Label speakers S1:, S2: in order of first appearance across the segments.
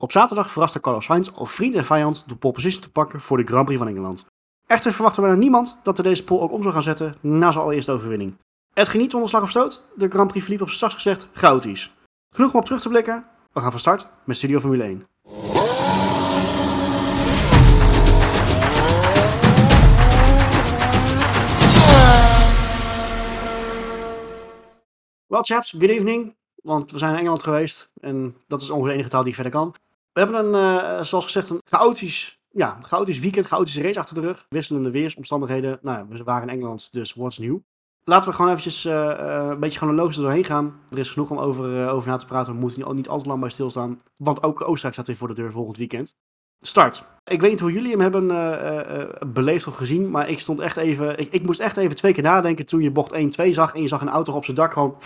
S1: Op zaterdag verraste Carlos Sainz al vriend en vijand door pole position te pakken voor de Grand Prix van Engeland. Echter verwachtte bijna niemand dat hij deze pole ook om zou gaan zetten na zijn allereerste overwinning. Het geniet zonder slag of stoot. De Grand Prix verliep op straks gezegd chaotisch. Genoeg om op terug te blikken. We gaan van start met Studio Formule 1. Well chaps, good evening. Want we zijn in Engeland geweest en dat is ongeveer de enige taal die verder kan. We hebben een, uh, zoals gezegd, een chaotisch, ja, chaotisch weekend, chaotische race achter de rug. Wisselende weersomstandigheden. Nou, we waren in Engeland, dus what's new? Laten we gewoon eventjes uh, uh, een beetje chronologisch doorheen gaan. Er is genoeg om over, over na te praten. We moeten niet, al te lang bij stilstaan. Want ook Oostenrijk staat weer voor de deur volgend weekend. Start. Ik weet niet hoe jullie hem hebben beleefd of gezien. Maar ik stond echt even. Ik, ik, moest echt even twee keer nadenken toen je bocht 1-2 zag. En je zag een auto op zijn dak gewoon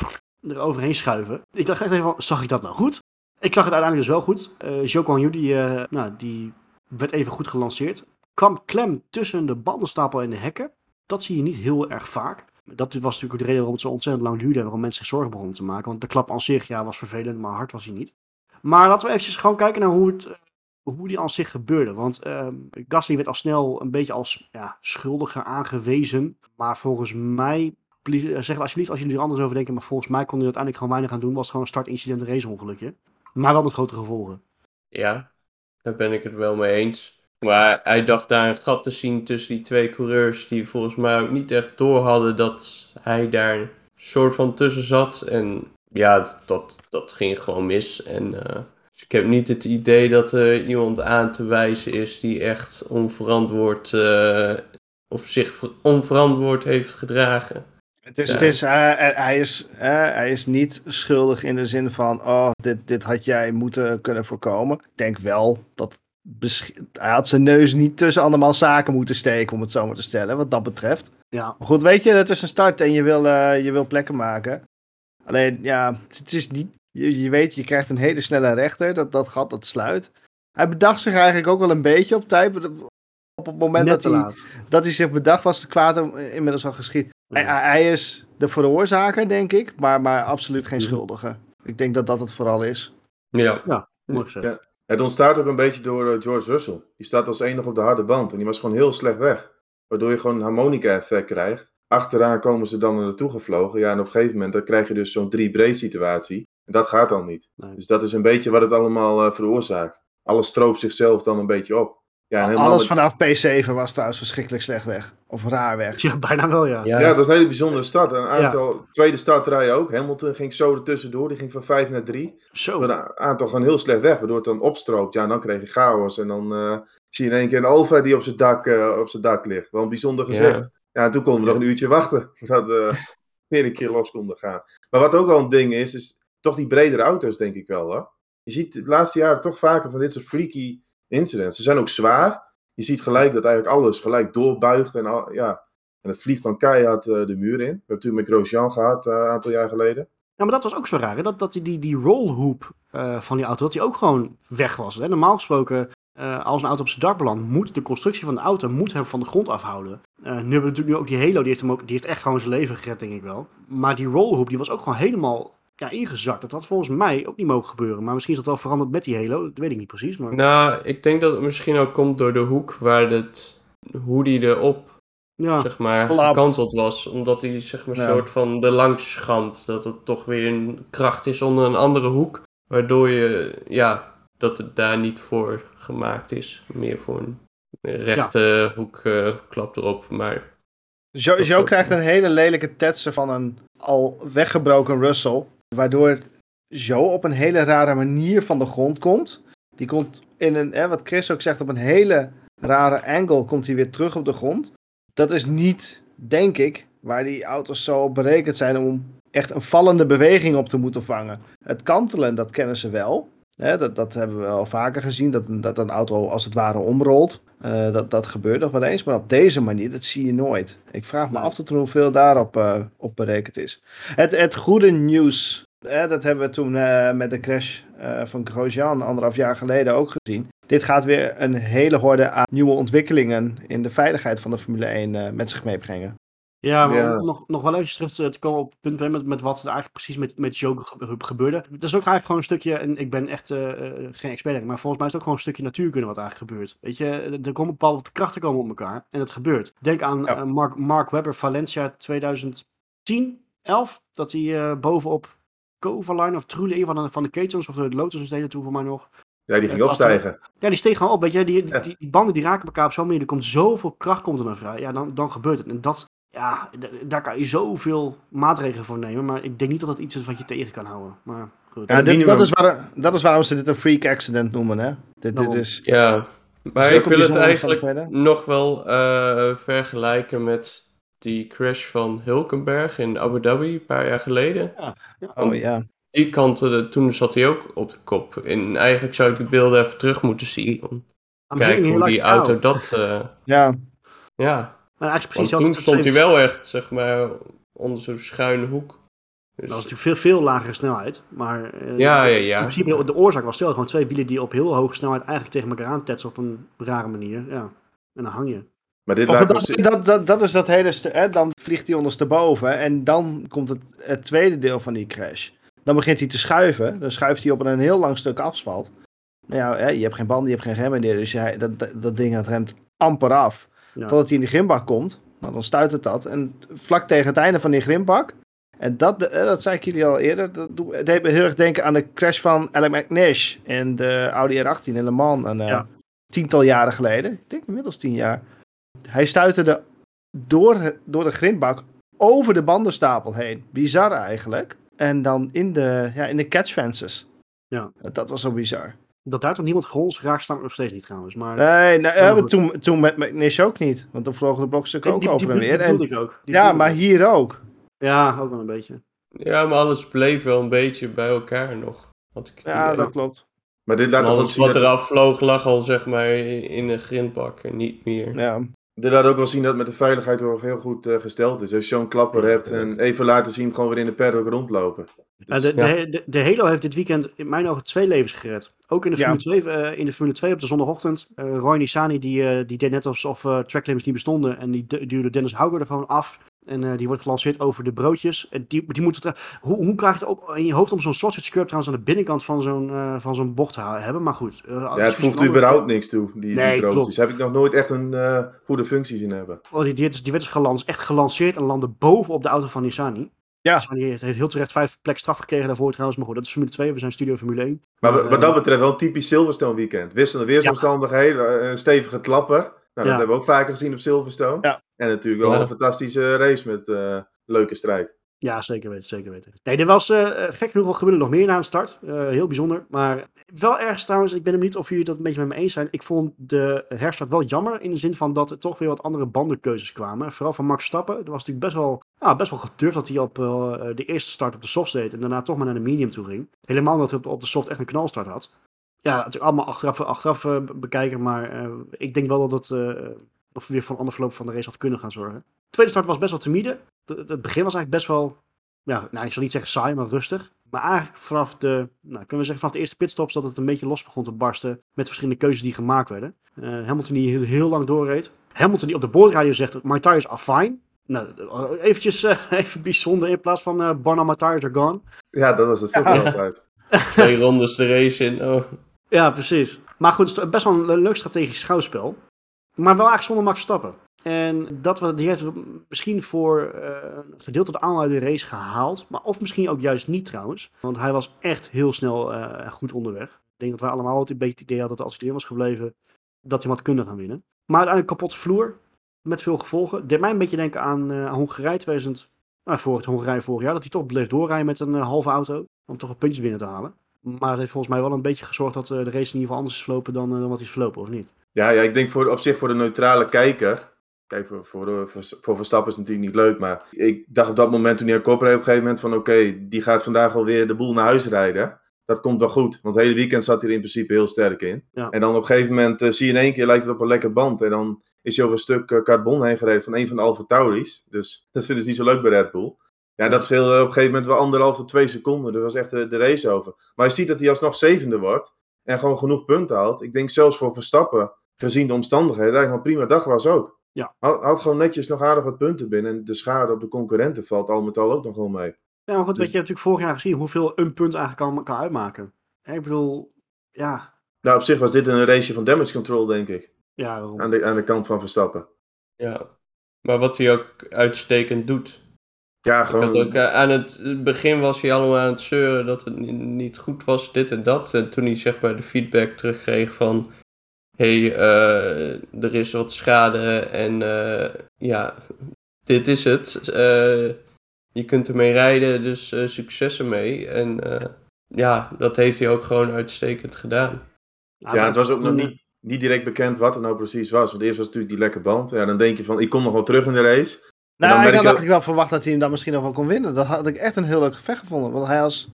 S1: er overheen schuiven. Ik dacht echt even van, zag ik dat nou goed? Ik zag het uiteindelijk dus wel goed. Uh, Yu, die, uh, nou, die werd even goed gelanceerd. Kwam klem tussen de bandenstapel en de hekken. Dat zie je niet heel erg vaak. Dat was natuurlijk ook de reden waarom het zo ontzettend lang duurde en waarom mensen zich zorgen begonnen te maken. Want de klap aan zich ja, was vervelend, maar hard was hij niet. Maar laten we even gewoon kijken naar hoe, het, eh, hoe die aan zich gebeurde. Want uh, Gasly werd al snel een beetje als ja, schuldige aangewezen. Maar volgens mij zeg alsjeblieft als jullie er anders over denken. Maar volgens mij kon hij uiteindelijk gewoon weinig aan doen. Was gewoon een startincident, een raceongelukje. Maar wel met grote gevolgen.
S2: Ja, daar ben ik het wel mee eens. Maar hij dacht daar een gat te zien tussen die twee coureurs. Die volgens mij ook niet echt door hadden dat hij daar een soort van tussen zat. En ja, dat, dat ging gewoon mis. En uh, ik heb niet het idee dat er iemand aan te wijzen is die echt onverantwoord uh, of zich onverantwoord heeft gedragen.
S3: Het is, het is, hij, is, hij is niet schuldig in de zin van, oh, dit, dit had jij moeten kunnen voorkomen. Ik denk wel dat hij had zijn neus niet tussen allemaal zaken moeten steken, om het zo maar te stellen, wat dat betreft. Ja. Maar goed, weet je, het is een start en je wil, uh, je wil plekken maken. Alleen, ja, het is niet, je, je weet, je krijgt een hele snelle rechter, dat, dat gat, dat sluit. Hij bedacht zich eigenlijk ook wel een beetje op tijd, op het moment dat hij, dat hij zich bedacht was, kwaad inmiddels al geschied. Hij, hij, is de veroorzaker, denk ik, maar, maar absoluut geen mhm. schuldige. Ik denk dat dat het vooral is.
S2: Ja,
S1: ja mooi gezegd. Ja.
S4: Het ontstaat ook een beetje door uh, George Russell. Die staat als enig op de harde band en die was gewoon heel slecht weg. Waardoor je gewoon een harmonica-effect krijgt. Achteraan komen ze dan er naartoe gevlogen. Ja, en op een gegeven moment dan krijg je dus zo'n drie-breed situatie. En dat gaat dan niet. Dus dat is een beetje wat het allemaal uh, veroorzaakt. Alles stroopt zichzelf dan een beetje op.
S3: Ja, Alles vanaf P7 was trouwens verschrikkelijk slecht weg. Of raar weg.
S1: Ja, bijna wel, ja.
S4: Ja, dat was een hele bijzondere start. Een aantal, tweede startrij ook. Hamilton ging zo ertussendoor. Die ging van 5 naar 3.
S1: Zo.
S4: Een aantal gewoon heel slecht weg. Waardoor het dan opstroopt. Ja, dan kreeg je chaos. En dan uh, zie je in één keer een Alfa die op zijn dak, uh, op zijn dak ligt. Wel een bijzonder gezicht. Ja, en toen konden we nog een uurtje wachten. Voordat we weer een keer los konden gaan. Maar wat ook wel een ding is, is toch die bredere auto's, denk ik wel. Hè? Je ziet de laatste jaren toch vaker van dit soort freaky incidents. Ze zijn ook zwaar je ziet gelijk dat eigenlijk alles gelijk doorbuigt. En, al, ja, en het vliegt dan keihard uh, de muur in. We hebben natuurlijk met Grosjean gehad uh, een aantal jaar geleden.
S1: Ja, maar dat was ook zo raar. Hè? Dat, dat die, die, rollhoop uh, van die auto, dat die ook gewoon weg was. Hè? Normaal gesproken, als een auto op zijn dak belandt, moet de constructie van de auto moet hem van de grond afhouden. nu hebben we natuurlijk nu ook die Halo, die heeft, hem ook, die heeft echt gewoon zijn leven gered, denk ik wel. Maar die rollhoop, die was ook gewoon helemaal ja, ingezakt. Dat had volgens mij ook niet mogen gebeuren. Maar misschien is dat wel veranderd met die Halo. Dat weet ik niet precies. Maar...
S2: Nou, ik denk dat het misschien ook komt door de hoek waar het, hoe die erop ja, zeg maar, gekanteld was. Omdat hij zeg maar, ja. soort van de langs Dat het toch weer een kracht is onder een andere hoek. Waardoor je, ja, dat het daar niet voor gemaakt is. Meer voor een rechte ja. hoek uh, klap erop. Maar
S3: Jo, jo krijgt een hele lelijke tetsen van een al weggebroken Russell. Waardoor Joe op een hele rare manier van de grond komt. Die komt in een, hè, wat Chris ook zegt, op een hele rare angle komt hij weer terug op de grond. Dat is niet, denk ik, waar die auto's zo berekend zijn om echt een vallende beweging op te moeten vangen. Het kantelen, dat kennen ze wel. Hè, dat, dat hebben we al vaker gezien, dat, dat een auto als het ware omrolt. Uh, dat, dat gebeurt nog wel eens, maar op deze manier, dat zie je nooit. Ik vraag me af tot hoeveel daarop uh, op berekend is. Het, het goede nieuws, hè, dat hebben we toen uh, met de crash van Grosjean anderhalf jaar geleden ook gezien. Dit gaat weer een hele horde aan nieuwe ontwikkelingen in de veiligheid van de Formule 1 met zich meebrengen.
S1: Ja, maar
S4: Ja.
S1: om nog, nog wel even terug te, te komen op het punt met, met wat er eigenlijk precies met, met ge- gebeurde. Dat is ook eigenlijk gewoon een stukje, en ik ben echt eh, eh, geen expert, maar volgens mij is het ook gewoon een stukje natuurkunde wat eigenlijk gebeurt. Weet je, er komen bepaalde krachten komen op elkaar en het gebeurt. Denk aan
S3: Ja.
S1: eh, Mark, Mark Webber Valencia 2010, 11, dat hij eh, bovenop Covaline of Trule, een van de, van de ketens of de Lotus deden toen voor mij nog.
S4: Ja, die ging opstijgen.
S1: Ja, die steeg gewoon op, weet je. Die, die,
S4: Ja.
S1: die, die banden die raken elkaar op zo'n manier. Er komt zoveel kracht komt er naar vrij. Ja, dan, dan gebeurt het. En dat, ja, daar kan je zoveel maatregelen voor nemen. Maar ik denk niet dat dat iets is wat je tegen kan houden. Maar goed.
S3: Ja, dit- dat, is waar, dat is waarom ze dit een freak accident noemen, hè? Dit, dit is...
S2: Ja, maar ik wil het eigenlijk nog wel eh, vergelijken met die crash van Hulkenberg in Abu Dhabi een paar jaar geleden.
S3: Oh ja.
S2: Die kant, eh, toen zat hij ook op de kop. En eigenlijk zou ik die beelden even terug moeten zien. Om te
S1: I'm
S2: kijken hoe die
S1: like
S2: auto dat... eh,
S3: Ja,
S2: ja,
S1: Maar eigenlijk
S2: want
S1: precies
S2: toen stond hij wel echt, zeg maar, onder zo'n schuine hoek. Dus,
S1: Dat was natuurlijk veel, veel lagere snelheid. Maar eh,
S2: Ja, ja,
S1: in
S2: ja.
S1: principe de, de oorzaak was stel gewoon twee wielen die op heel hoge snelheid eigenlijk tegen elkaar aantetsen op een rare manier. Ja. En dan hang je.
S4: Maar dit laat
S3: dat,
S4: ons
S3: dat, dat, dat is dat hele stuk. hè, Dan vliegt hij ondersteboven en dan komt het, het tweede deel van die crash. Dan begint hij te schuiven. Dan schuift hij op een heel lang stuk asfalt. Nou ja, hè, je hebt geen banden, je hebt geen remmen meer. Dus hij, dat, dat, dat ding dat remt amper af.
S1: Ja.
S3: Totdat hij in de grimbak komt. Nou, dan stuit het dat. En vlak tegen het einde van die grimbak. En dat, eh, dat zei ik jullie al eerder. Dat deed me heel erg denken aan de crash van Alec McNish. In de Audi R18 in Le Mans. Een eh,
S1: Ja.
S3: tiental jaren geleden. Ik denk inmiddels tien jaar. Hij stuiterde door, door de grindbak over de bandenstapel heen. Bizar eigenlijk. En dan in de, ja, in de catchfences.
S1: Ja.
S3: Dat was zo bizar.
S1: Dat daar toch niemand snap ik nog steeds niet trouwens. Maar
S3: Nee, nou,
S1: Maar
S3: toen, toen met McNish ook niet. Want dan vlogen de blokstukken ook
S1: die,
S3: over en
S1: die,
S3: weer.
S1: die
S3: En,
S1: ik ook. Die
S3: ja, maar hier ook.
S1: Ja, ook wel een beetje.
S2: Ja, maar alles bleef wel een beetje bij elkaar nog. Ik
S3: Ja,
S2: idee.
S3: dat klopt.
S4: Maar dit laat
S2: alles wat eraf vloog lag al zeg maar in de grindbak en niet meer.
S3: Ja.
S4: Laat ook wel zien dat met de veiligheid wel heel goed eh, gesteld is. Als je zo'n klapper hebt en even laten zien, gewoon weer in de paddock rondlopen.
S1: Ja,
S4: Dus-
S1: de,
S2: ja.
S1: de, de, de Halo heeft dit weekend in mijn ogen twee levens gered. Ook in de
S3: Ja.
S1: Formule 2, eh, in de Formule 2 op de zondagochtend. eh Roy Nissani die, die deed net alsof eh tracklimits niet bestonden. En die du- duwde Dennis Hauger er gewoon af. En eh, die wordt gelanceerd over de broodjes. En die, die moet het, eh, hoe, hoe krijg je het op, in je hoofd om zo'n sausage curb trouwens aan de binnenkant van zo'n eh, van zo'n bocht te hebben? Maar goed. eh,
S4: ja, het voegt
S1: andere-
S4: überhaupt niks toe, die,
S1: Nee,
S4: die broodjes. Heb ik nog nooit echt een eh, goede functie zien hebben.
S1: Oh, die, die, werd dus- die werd dus echt gelanceerd en landde boven op de auto van Nissani.
S3: Ja.
S1: Nissani heeft, heel terecht vijf plek straf gekregen daarvoor trouwens. Maar goed, dat is Formule 2. We zijn Studio Formule 1.
S4: Maar wat
S1: eh,
S4: dat betreft wel een typisch Silverstone weekend. Wisselende weersomstandigheden, eh, een stevige klapper. Nou, dat hebben we ook vaker gezien op Silverstone.
S3: Ja.
S4: En natuurlijk wel
S2: Ja.
S4: een fantastische race met eh, leuke strijd.
S1: Ja, zeker weten, zeker weten. Nee, er was eh, gek genoeg gebeurde nog meer na de start. Eh, heel bijzonder. Maar wel ergens trouwens, ik ben benieuwd of jullie dat een beetje met me eens zijn. Ik vond de herstart wel jammer in de zin van dat er toch weer wat andere bandenkeuzes kwamen. Vooral van Max Verstappen. Er was natuurlijk best wel, ja, best wel gedurfd dat hij op eh, de eerste start op de soft deed en daarna toch maar naar de medium toe ging. Helemaal omdat hij op de soft echt een knalstart had. Ja, natuurlijk allemaal achteraf, achteraf eh, bekijken, maar eh, ik denk wel dat het eh, nog weer voor een ander verloop van de race had kunnen gaan zorgen. De tweede start was best wel timide. De- Het begin was eigenlijk best wel ja, nou, ik zal niet zeggen saai, maar rustig. Maar eigenlijk vanaf de, nou, kunnen we zeggen vanaf de eerste pitstops dat het een beetje los begon te barsten met verschillende keuzes die gemaakt werden. Eh, Hamilton die heel, heel lang doorreed. Hamilton die op de boordradio zegt, my tires are fine. Nou, eventjes eh, even bijzonder in plaats van eh Barna, my tires are gone.
S4: Ja, dat was het vroeger altijd.
S2: Twee rondes de race in. Oh.
S1: Ja, precies. Maar goed, het is best wel een leuk strategisch schouwspel. Maar wel eigenlijk zonder Max Verstappen. En dat die heeft misschien voor eh, een gedeelte de aanleiding race gehaald. Maar of misschien ook juist niet trouwens. Want hij was echt heel snel eh, goed onderweg. Ik denk dat wij allemaal het een beetje het idee hadden dat als hij erin was gebleven, dat hij wat kunnen gaan winnen. Maar uiteindelijk kapotte vloer. Met veel gevolgen. Deed mij een beetje denken aan, aan Hongarije 2000. Nou, voor het Hongarije vorig jaar. Dat hij toch bleef doorrijden met een halve auto. Om toch wat puntjes binnen te halen. Maar het heeft volgens mij wel een beetje gezorgd dat eh, de race in ieder geval anders is verlopen dan, eh, dan wat hij is verlopen, of niet?
S4: Ja, ja, ik denk voor, op zich voor de neutrale kijker. Kijk, voor, voor, de- voor, voor Verstappen is het natuurlijk niet leuk. Maar ik dacht op dat moment toen hij aan kop reed op een gegeven moment van... Oké, die gaat vandaag alweer de boel naar huis rijden. Dat komt wel goed. Want het hele weekend zat hij er in principe heel sterk in.
S1: Ja.
S4: En dan op een gegeven moment eh, zie je in één keer lijkt het op een lekker band. En dan is hij over een stuk eh, carbon heen gereden van een van de Alfa Tauris. Dus dat vinden ze niet zo leuk bij Red Bull. Ja, dat scheelde op een gegeven moment wel anderhalf tot twee seconden. Er was echt eh, de race over. Maar je ziet dat hij alsnog zevende wordt. En gewoon genoeg punten haalt. Ik denk zelfs voor Verstappen, gezien de omstandigheden, eigenlijk een prima dag was ook.
S1: Ja.
S4: Had, had gewoon netjes nog aardig wat punten binnen. En de schade op de concurrenten valt al met al ook nog wel mee.
S1: Ja, maar goed,
S4: Dus-
S1: weet je, hebt natuurlijk vorig jaar gezien hoeveel een punt eigenlijk kan, kan uitmaken. Ik bedoel, ja,
S4: Nou, op zich was dit een raceje van damage control, denk ik.
S1: ja, waarom?
S4: Aan de, aan de kant van Verstappen.
S2: Ja. Maar wat hij ook uitstekend doet.
S4: Ja,
S2: Ik
S4: gewoon.
S2: had ook, eh, aan het begin was hij allemaal aan het zeuren dat het ni- niet goed was, dit en dat. En toen hij zeg maar de feedback terugkreeg van... Hé, hey, eh, er is wat schade en eh, ja, dit is het. Eh, je kunt ermee rijden, dus eh, succes ermee. En eh, ja, dat heeft hij ook gewoon uitstekend gedaan.
S1: Nou,
S4: ja, het was ook nog niet, niet direct bekend wat er nou precies was. Want eerst was het natuurlijk die lekke band. Ja, dan denk je van, ik kom nog wel terug in de race. Dan
S3: Nou, ik
S4: merk
S3: had
S4: je-
S3: eigenlijk wel verwacht dat hij hem dan misschien nog wel kon winnen. Dat had ik echt een heel leuk gevecht gevonden. Want hij was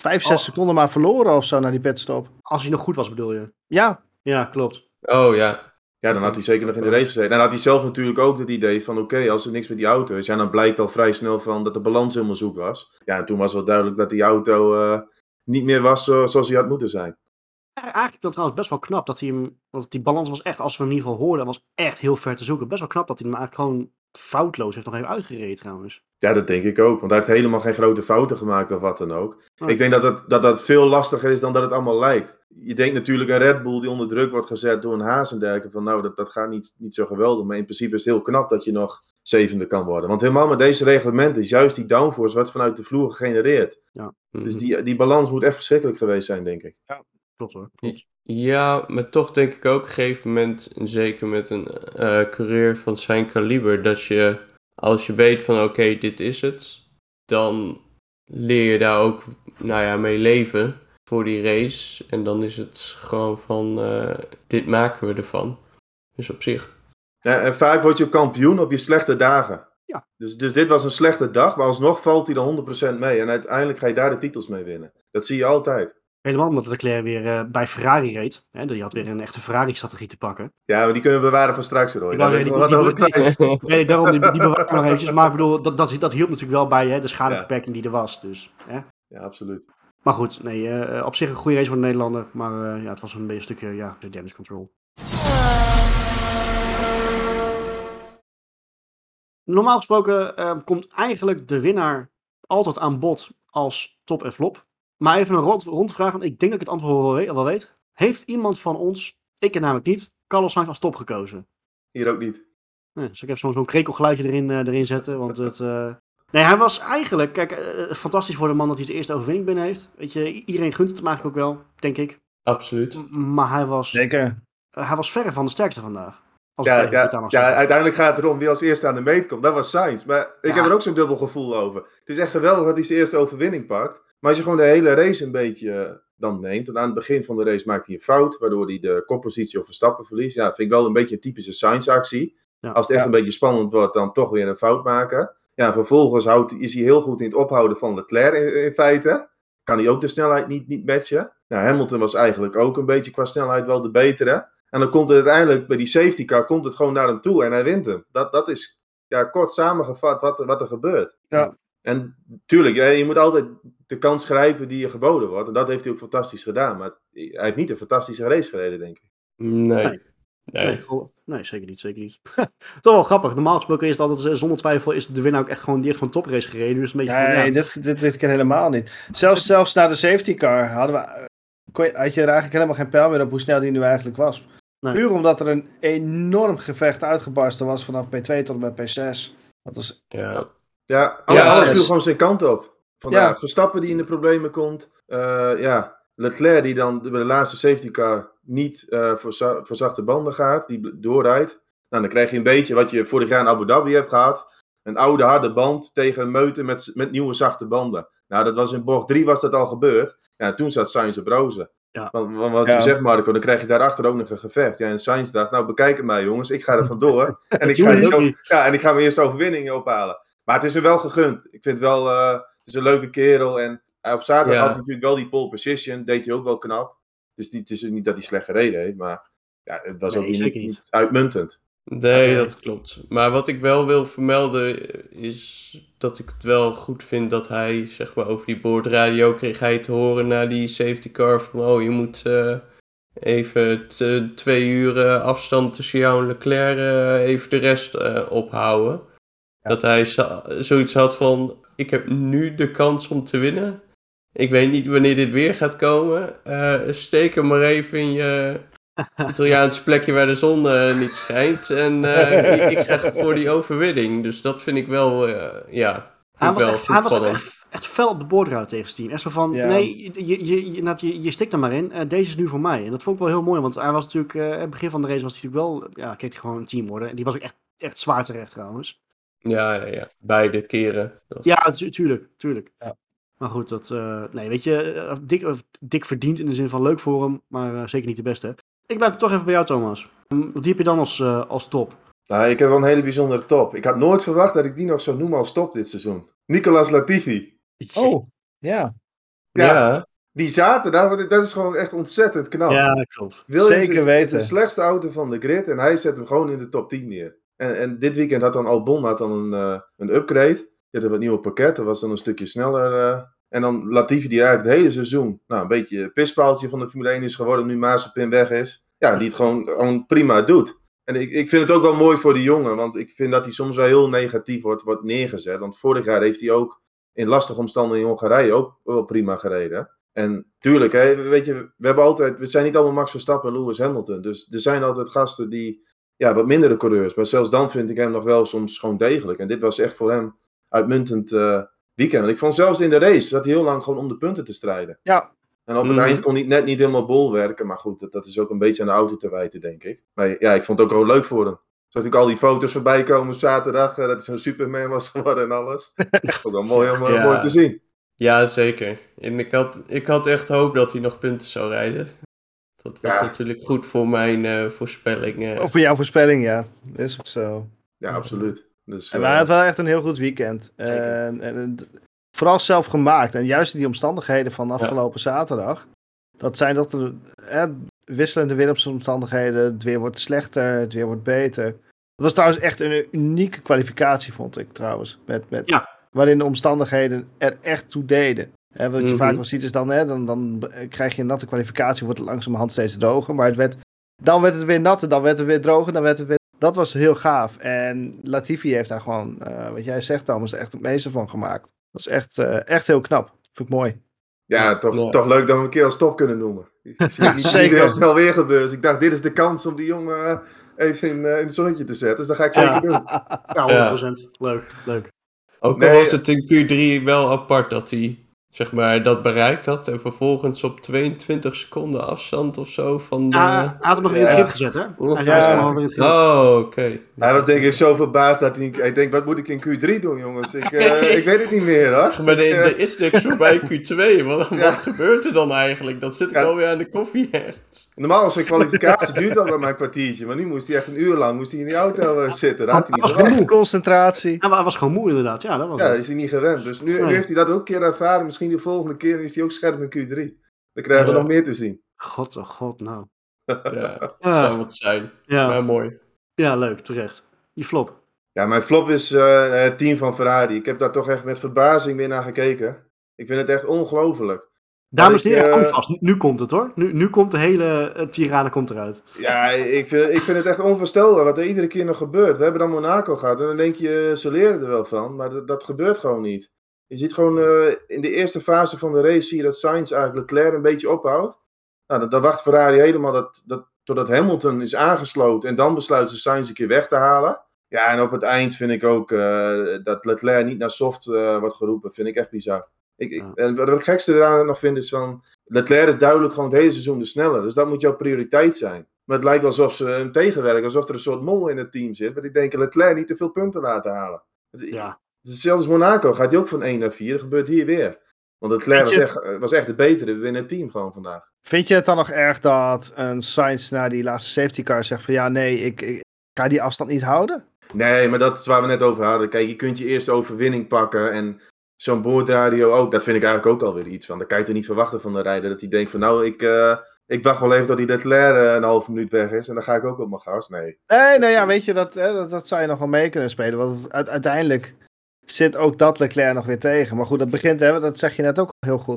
S3: 5, 6
S1: Oh.
S3: seconden maar verloren of zo naar die pitstop.
S1: Als hij nog goed was, bedoel je?
S3: Ja,
S1: Ja, klopt.
S2: Oh ja,
S4: Ja, dan had hij zeker nog in de race gezeten. En dan had hij zelf natuurlijk ook het idee van, oké, als er niks met die auto is. Ja, dan blijkt al vrij snel van dat de balans helemaal zoek was. Ja, en toen was wel duidelijk dat die auto eh, niet meer was zo- zoals hij had moeten zijn.
S1: Ja, Eigenlijk wel trouwens best wel knap dat hij hem. Want die balans was echt, als we hem in ieder geval hoorden, was echt heel ver te zoeken. Best wel knap dat hij hem eigenlijk gewoon foutloos heeft nog even uitgereden trouwens.
S4: Ja, dat denk ik ook. Want hij heeft helemaal geen grote fouten gemaakt of wat dan ook.
S1: Oh.
S4: Ik denk dat, het, dat dat veel lastiger is dan dat het allemaal lijkt. Je denkt natuurlijk een Red Bull die onder druk wordt gezet door een Haas en dergelijke. Van nou, dat, dat gaat niet, niet zo geweldig. Maar in principe is het heel knap dat je nog zevende kan worden. Want helemaal met deze reglementen is juist die downforce wat vanuit de vloer gegenereerd. Dus
S2: Mhm.
S4: die, die balans moet echt verschrikkelijk geweest zijn, denk ik.
S1: Klopt hoor. Klopt.
S2: Ja, maar toch denk ik ook op een gegeven moment, en zeker met een eh coureur van zijn kaliber, dat je als je weet van oké, dit is het, dan leer je daar ook nou ja, mee leven voor die race. En dan is het gewoon van eh, dit maken we ervan. Dus op zich.
S4: Ja, en vaak word je kampioen op je slechte dagen.
S1: Ja.
S4: Dus, dus dit was een slechte dag, maar alsnog valt hij er 100% mee. En uiteindelijk ga je daar de titels mee winnen. Dat zie je altijd.
S1: Helemaal omdat Leclerc weer eh, bij Ferrari reed. Hè, die had weer een echte Ferrari-strategie te pakken.
S4: Ja, maar die kunnen we bewaren voor straks, Daar weet ik wel wat over kwijt.
S1: Nee, daarom die, die bewaar ik nog eventjes. Maar ik bedoel, dat, dat, dat hielp natuurlijk wel bij hè, de schadebeperking die er was. Dus, hè.
S4: Ja, absoluut.
S1: Maar goed, nee, eh, op zich een goede race voor de Nederlander. Maar eh, ja, het was een beetje een stukje ja, damage control. Normaal gesproken eh, komt eigenlijk de winnaar altijd aan bod als top en flop. Maar even een rond, rondvraag, want ik denk dat ik het antwoord wel weet, wel weet. Heeft iemand van ons, ik ken namelijk niet, Carlos Sainz als top gekozen?
S4: Hier ook niet.
S1: Nee, dus ik even zo'n zo'n krekelgeluidje erin, eh, erin zetten. Want het. eh, Nee, hij was eigenlijk. Kijk, eh, fantastisch voor de man dat hij zijn eerste overwinning binnen heeft. Weet je, iedereen gunt het hem eigenlijk ook wel, denk ik.
S2: Absoluut.
S1: M- Maar hij was,
S3: zeker.
S1: hij was verre van de sterkste vandaag. Als
S4: Ja, ja, ja, uiteindelijk gaat het erom wie als eerste aan de meet komt. Dat was Sainz. Maar ik
S1: Ja.
S4: heb er ook zo'n dubbel gevoel over. Het is echt geweldig dat hij zijn eerste overwinning pakt. Maar als je gewoon de hele race een beetje eh, dan neemt. En aan het begin van de race maakt hij een fout. Waardoor hij de koppositie of Verstappen verliest. Ja, vind ik wel een beetje een typische Sainz-actie.
S1: Ja.
S4: Als het echt
S3: Ja.
S4: een beetje spannend wordt, dan toch weer een fout maken. Ja, vervolgens houdt, is hij heel goed in het ophouden van Leclerc in, in feite. Kan hij ook de snelheid niet, niet matchen. Nou, Hamilton was eigenlijk ook een beetje qua snelheid wel de betere. En dan komt het uiteindelijk bij die safety car komt het gewoon naar hem toe en hij wint hem. Dat, dat is ja, kort samengevat wat, er- wat er gebeurt.
S3: Ja.
S4: En tuurlijk, je moet altijd de kans grijpen die je geboden wordt. En dat heeft hij ook fantastisch gedaan. Maar hij heeft niet een fantastische race gereden, denk ik.
S2: Nee.
S1: Nee.
S2: Nee.
S1: Nee, gewoon- nee, zeker niet, zeker niet. Toch wel grappig. Normaal gesproken is het altijd, eh, zonder twijfel, is de winnaar ook echt gewoon, die heeft gewoon een toprace gereden. Dus een beetje van,
S3: Nee,
S1: ja,
S3: dit, dit, dit keer helemaal niet. Zelfs, zelfs na de safety car hadden we, eh, kon je, had je er eigenlijk helemaal geen pijl meer op hoe snel die nu eigenlijk was.
S1: Nee.
S3: Puur omdat er een enorm gevecht uitgebarsten was vanaf P2 tot en met P6. Dat was,
S2: Ja.
S4: Ja, alles,
S2: Ja,
S4: alles
S3: zes.
S4: viel gewoon zijn kant op. Vandaag
S3: Ja.
S4: Verstappen die in de problemen komt. Eh, ja, Leclerc die dan bij de laatste safety car niet eh, voor, za- voor zachte banden gaat. Die doorrijdt. Nou, dan krijg je een beetje wat je vorig jaar in Abu Dhabi hebt gehad. Een oude harde band tegen een meute met, met nieuwe zachte banden. Nou, dat was in bocht 3 was dat al gebeurd. Ja, toen zat Sainz op rozen.
S1: Ja.
S4: Want, want wat
S3: Ja.
S4: je zegt, Marco, dan krijg je daarachter ook nog een gevecht. Ja, en Sainz dacht, nou bekijk het maar jongens, ik ga er vandoor. en, ik ga zo, ja, en ik ga mijn eerste overwinning ophalen. Maar het is er wel gegund. Ik vind het wel, eh, het is een leuke kerel. En eh, op zaterdag
S2: Ja.
S4: had hij natuurlijk wel die pole position, deed hij ook wel knap. Dus die, het is niet dat hij slecht gereden heeft, maar ja, het was
S1: Nee,
S4: ook niet,
S1: zeker niet.
S4: niet uitmuntend.
S2: Nee, dat klopt. Maar wat ik wel wil vermelden is dat ik het wel goed vind dat hij, zeg maar, over die boordradio kreeg hij te horen na die safety car van, oh, je moet, eh, even twee uur afstand tussen jou en Leclerc eh, even de rest eh, ophouden. Dat hij zoiets had van, ik heb nu de kans om te winnen. Ik weet niet wanneer dit weer gaat komen. Eh, steek hem maar even in je Italiaanse plekje waar de zon eh, niet schijnt. En eh, ik, ik ga voor die overwinning. Dus dat vind ik wel, eh, ja,
S1: Hij was,
S2: wel
S1: echt, hij was ook echt, echt fel op de boordraad tegen zijn team. Echt zo van,
S3: Ja.
S1: nee, je, je, je, je, je, stikt er maar in. Eh, deze is nu voor mij. En dat vond ik wel heel mooi, want hij was natuurlijk, eh, het begin van de race was hij natuurlijk wel, ja, keek hij gewoon een team worden. En die was ook echt, echt zwaar terecht trouwens.
S2: Ja, ja, ja. Beide keren. Dat
S1: Ja, tu- tuurlijk, tuurlijk.
S3: Ja.
S1: Maar goed, dat, eh, nee, weet je, eh, dik, dik verdiend in de zin van leuk voor hem, maar eh, zeker niet de beste. Ik blijf toch even bij jou, Thomas. Hm, Wat die heb je dan als, eh, als top?
S4: Nou, ik heb wel een hele bijzondere top. Ik had nooit verwacht dat ik die nog zou noemen als top dit seizoen. Nicolas Latifi.
S3: Oh, ja.
S4: Ja.
S2: ja.
S4: Die zaterdag, dat is gewoon echt ontzettend knap.
S1: Ja, dat klopt.
S4: Williams
S3: Zeker
S4: is,
S3: weten.
S4: is de slechtste auto van de grid en hij zet hem gewoon in de top 10 neer. En, en dit weekend had dan Albon dan een, eh, een upgrade. Die had een wat nieuwe pakket, dat was dan een stukje sneller. eh. en dan Latifi die eigenlijk het hele seizoen nou, een beetje een pispaaltje van de Formule 1 is geworden nu Mazepin weg is. Ja, die het gewoon, gewoon prima doet. En ik, ik vind het ook wel mooi voor die jongen, want ik vind dat hij soms wel heel negatief wordt, wordt neergezet. Want vorig jaar heeft hij ook in lastige omstandigheden in Hongarije ook wel prima gereden. En tuurlijk, hè, weet je, we hebben altijd, we zijn niet allemaal Max Verstappen en Lewis Hamilton. Dus er zijn altijd gasten die, ja, wat mindere coureurs. Maar zelfs dan vind ik hem nog wel soms gewoon degelijk. En dit was echt voor hem uitmuntend eh, weekend. Want ik vond zelfs in de race, zat hij heel lang gewoon om de punten te strijden.
S3: Ja.
S4: En op het
S2: Mhm.
S4: eind kon hij net niet helemaal bol werken. Maar goed, dat, dat is ook een beetje aan de auto te wijten, denk ik. Maar ja, ik vond het ook wel leuk voor hem. Er zag natuurlijk al die foto's voorbij komen op zaterdag. eh, dat hij zo'n Superman was geworden en alles. ook wel mooi om eh,
S2: Ja.
S4: mooi te zien.
S2: Ja, zeker. En ik had, ik had echt hoop dat hij nog punten zou rijden. Dat was
S4: Ja.
S2: natuurlijk goed voor mijn eh voorspelling. eh.
S3: Of voor jouw voorspelling, ja. Is ook zo.
S4: Ja, absoluut. Dus,
S3: En
S4: eh,
S3: wij hadden wel echt een heel goed weekend. En, en, en vooral zelf gemaakt. En juist in die omstandigheden van afgelopen zaterdag. Dat zijn dat er hè, wisselende weersomstandigheden. Het weer wordt slechter, het weer wordt beter. Het was trouwens echt een unieke kwalificatie, vond ik trouwens. Met, met,
S1: Ja.
S3: Waarin de omstandigheden er echt toe deden. Hè, wat je
S2: Mhm.
S3: vaak wel ziet is dan, hè, dan, dan krijg je een natte kwalificatie, wordt het langzamerhand steeds droger. Maar het werd, dan werd het weer natter, dan werd het weer droger, dan werd het weer... Dat was heel gaaf. En Latifi heeft daar gewoon, eh, wat jij zegt Thomas, echt het meeste van gemaakt. Dat is echt, eh, echt heel knap. Vind ik mooi.
S4: Ja, toch,
S2: Ja.
S4: toch leuk dat we een keer als top kunnen noemen. Ik zie het niet,
S3: Zeker.
S4: heel snel weer gebeuren. Dus ik dacht, dit is de kans om die jongen eh, even in, in het zonnetje te zetten. Dus dat ga ik zeker
S1: Ja.
S4: doen.
S1: Ja, 100%. Leuk, leuk.
S2: Ook al
S4: Nee,
S2: was het in Q3 wel apart dat hij zeg maar, dat bereikt had. En vervolgens op 22 seconden afstand of zo van de...
S1: Ja, hij had hem nog in het
S4: Ja.
S1: grid gezet, hè? Hij
S2: Ja.
S1: in het.
S2: Oh, oké.
S4: Hij was denk ik zo verbaasd dat hij... Hij denkt, wat moet ik in Q3 doen, jongens? Ik, eh, ik weet het niet meer, hoor.
S2: Maar er,
S4: Ik,
S2: is niks voorbij Q2. Wat,
S4: Ja.
S2: wat gebeurt er dan eigenlijk? Dan zit ik
S4: Ja.
S2: alweer aan de koffie echt.
S4: Normaal is zijn kwalificatie duurt al maar een kwartiertje. Maar nu moest hij echt een uur lang moest hij in die auto eh, zitten. Dat had hij niet
S1: was
S4: verwacht.
S3: Echt concentratie.
S1: Ja, maar hij was gewoon moe inderdaad. Ja, dat was
S4: Ja,
S1: het.
S4: dat is hij niet gewend. Dus nu, nu heeft hij dat ook een keer ervaren. Misschien de volgende keer is hij ook scherp in Q3. Dan krijgen we
S2: Ja.
S4: nog meer te zien.
S1: God, oh god, nou.
S2: Ja, dat
S1: Ja.
S2: zou wat zijn.
S1: Ja,
S2: Maar mooi.
S1: ja leuk, terecht. Die flop.
S4: Ja, mijn flop is eh, het team van Ferrari. Ik heb daar toch echt met verbazing weer naar gekeken. Ik vind het echt ongelooflijk.
S1: Dames en heren,
S4: eh,
S1: hou vast. Nu, nu komt het hoor. Nu, nu komt de hele uh, tirade komt eruit.
S4: Ja, ik vind, ik vind het echt onvoorstelbaar wat er iedere keer nog gebeurt. We hebben dan Monaco gehad en dan denk je, ze leren er wel van. Maar dat, dat gebeurt gewoon niet. Je ziet gewoon eh, in de eerste fase van de race zie je dat Sainz eigenlijk Leclerc een beetje ophoudt. Nou, dan, wacht Ferrari helemaal dat, dat, totdat Hamilton is aangesloten. En dan besluit ze Sainz een keer weg te halen. Ja, en op het eind vind ik ook eh, dat Leclerc niet naar soft eh, wordt geroepen. Vind ik echt bizar. Ik, ik,
S1: Ja.
S4: En wat het gekste eraan nog vind is van... Leclerc is duidelijk gewoon het hele seizoen de sneller. Dus dat moet jouw prioriteit zijn. Maar het lijkt wel alsof ze hem tegenwerken. Alsof er een soort mol in het team zit. Want ik denk Leclerc niet te veel punten laten halen. Het,
S1: Ja.
S4: Het hetzelfde als Monaco. Gaat hij ook van 1 naar 4. Dat gebeurt hier weer. Want Leclerc
S3: Weet
S4: was echt, was echt de betere binnen het team gewoon vandaag.
S3: Vind je het dan nog erg dat een Sainz na die laatste safety car zegt van ja, nee, ik, ik ga die afstand niet houden?
S4: Nee, maar dat is waar we net over hadden. Kijk, je kunt je eerste overwinning pakken. En zo'n boordradio ook. Dat vind ik eigenlijk ook alweer iets van. Dan kan je toch niet verwachten van de rijder. Dat hij denkt van nou, ik, eh, ik wacht wel even tot die Leclerc eh, een halve minuut weg is. En dan ga ik ook op mijn gas. Nee.
S3: Nee, nou ja, weet je, dat, dat, dat zou je nog wel mee kunnen spelen. Want het- uit- uiteindelijk zit ook dat Leclerc nog weer tegen. Maar goed, dat begint, hè, dat zeg je net ook al heel goed.